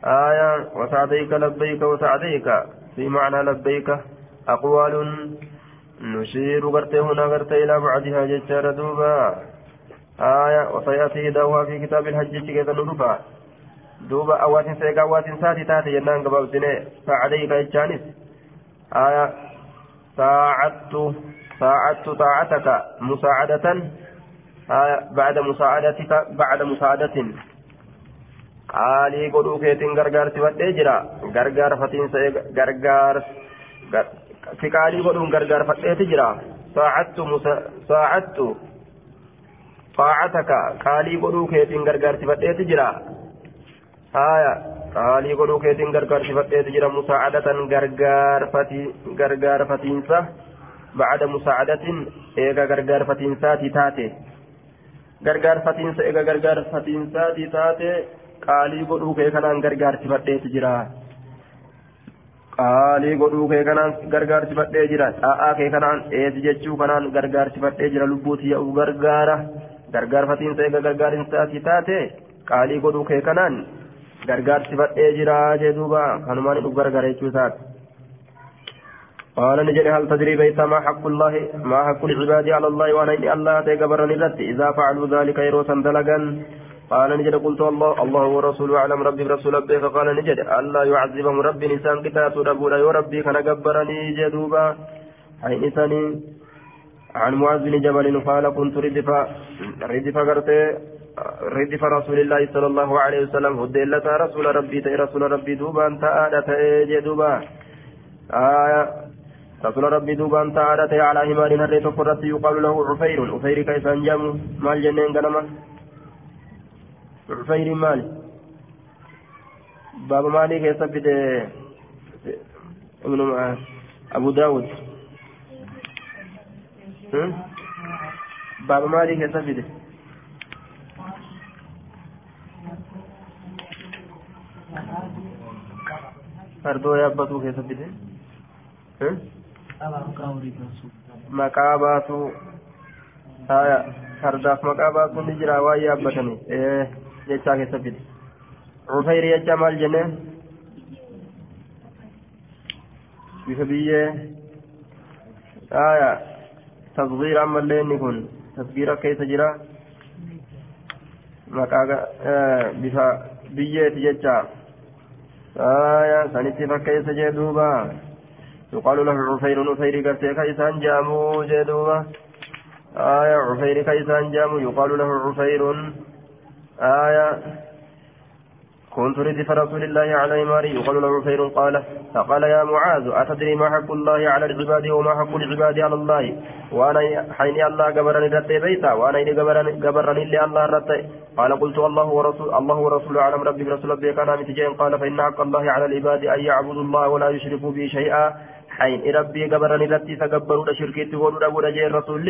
aya wasacdayka labbayka wasacdayka fi macnaa labbayka aqwaalun نشير غرتي هنا غرتي إلى بعدها ججار دوبا. آية وسيأتي دعوها في كتاب الحج كذا ندفع دوبا أوات سيقا أوات ساتي تاتي ينان قباب سنة. فعليك إجانس آية ساعدت ساعدت طاعتك مساعدة. آية بعد مساعدتك بعد مساعدة qaalii godhuu keetiin gargaarsi fadhee jira gargaarfatiin gargaar si qaalii godhuun gargaarfadheeti jira saacattu faacataka qaalii godhuu keetiin gargaarsifadheeti jira haya qaalii godhuu keetiin gargaarsifadheeti jira musaacadatan gargaarfatiinsa bacda musaacadatin eega gargaarfatiinsaati taate gargaarfatiinsa eega gargaarfatiinsaati taate qaalii godhuu kee kanaan gargaarsifadheeti jira qaalii godhuu kee kanaan gargaarsifadhee jira xaa'aa kee kanaan eesi jechuu kanaan gargaarsifadhee jira lubbuuti yaa'u gargaara gargaarfatiinsa eega gargaarinsaati taate qaalii godhuu kee kanaan gargaarsifadhee jira jee duuba kanumaan dhuf gargaara jechuu قال نجري هل تدري بيت ما حق الله؟ ما حق العباد على الله وأنا ان الله تجبرني إذا فعلوا ذلك يروسا دلقا. قال نجد قلت الله الله ورسوله أعلم ربي برسول ربي فقال نجد ألا يعذبهم ربي نسان كتاب ربنا يا ربي كان جبرني جدوبا. أي نساني. عن معاذ بن جبل قال كنت ردف ردف ردف رسول الله صلى الله عليه وسلم. هدلت رسول ربي رسول ربي دوبا أنت آدت جدوبا. آية. رسول ربي دوبا أنت آدت على همار هريت فرت يقال له عفير. عفير كيف انجم مال جنين قنمه عفير مالي باب مالي كيف ابن أبو داود. باب مالي كيف fardoo yaabbatuu keessa fide maqaa baasuu haya fardaaf maqaa baasuu ni jira waan yaabbatanii jechaa keessa fide cufayri jecha maal jenne bifa biyyee aya tasgiira ammallee inni kun tasgiira keessa jira maqaa bifa biyyeeti jecha aya sanitti fakkeessa jee duuba يقال له عفير عفير قرتي كيسان جامو جدوبا آية عفير كيسان جامو يقال له عفير. آية كنت ردف رسول الله على ماري يقال له خير قال فقال يا معاذ أتدري ما حق الله على العباد وما حق العباد على الله؟ وأنا حين الله قبرني رتي بيتا وأنا إني قبرني اللي الله رتي. قال قلت الله ورسول الله ورسول أعلم ربي برسول ربي كان قال فإن حق الله على العباد أن يعبدوا الله ولا يشركوا به شيئا. حين ربي قبرني رتي تقبلوا شركي تقولوا أبو رجاء الرسول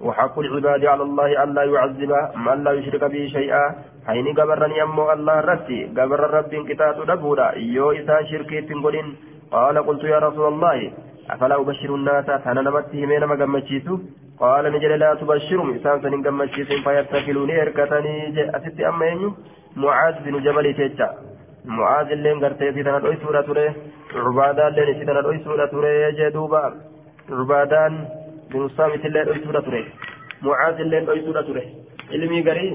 وحق العباد على الله أن لا يعذب من لا يشرك به شيئا. حين قبرني أمو الله رتي قبر ربي كتاب دبودا يو إسا شركي تقولين. قال قلت يا رسول الله أفلا أبشر الناس؟ أنا نمته من مقمتشيسو قال نجل لا تبشرهم. إسان سنين قمتشيسين فيتكلوني إركتني أست أما معاذ بن جبل تيتشا معاذ اللين قرتي في تنا دوي سورة توري عبادان اللين في تنا دوي سورة توري جدوبا عبادان بن صامت اللين دوي سورة توري معاذ اللين دوي سورة توري علمي قري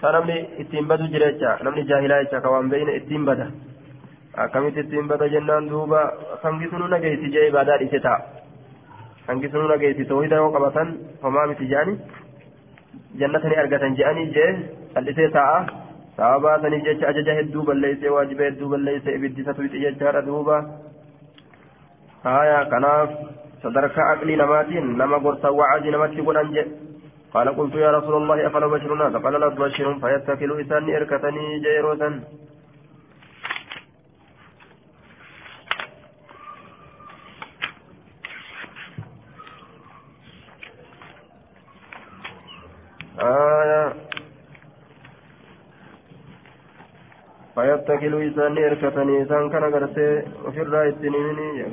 فنمني اتين بدو جريتشا نمني جاهلا يتشا كوان بين اتين بدا akkamitti ittiin bada jennaan duuba? Hangisunu nageessi jee ibaadaa dhiise ta'a. Hangisunu nageessi tawhida yoo qabatan homaa miti je'ani jannata ni argatan je'anii jee callisee ta'a sababaa sanii jecha ajaja hedduu balleessee waajiba hedduu balleessee ibiddisatu itti jechaadha duuba haya kanaaf sadarkaa aqlii namaatiin nama gorsa wa'aazii namatti godhan jedhe قال قلت يا رسول الله أفلا بشر الناس قال لا تبشرهم فيتكلوا إساني إركتني جيروسا آية فيتكلوا إسان إركتني إسان كان قرسي وفي الرأي التنيني يا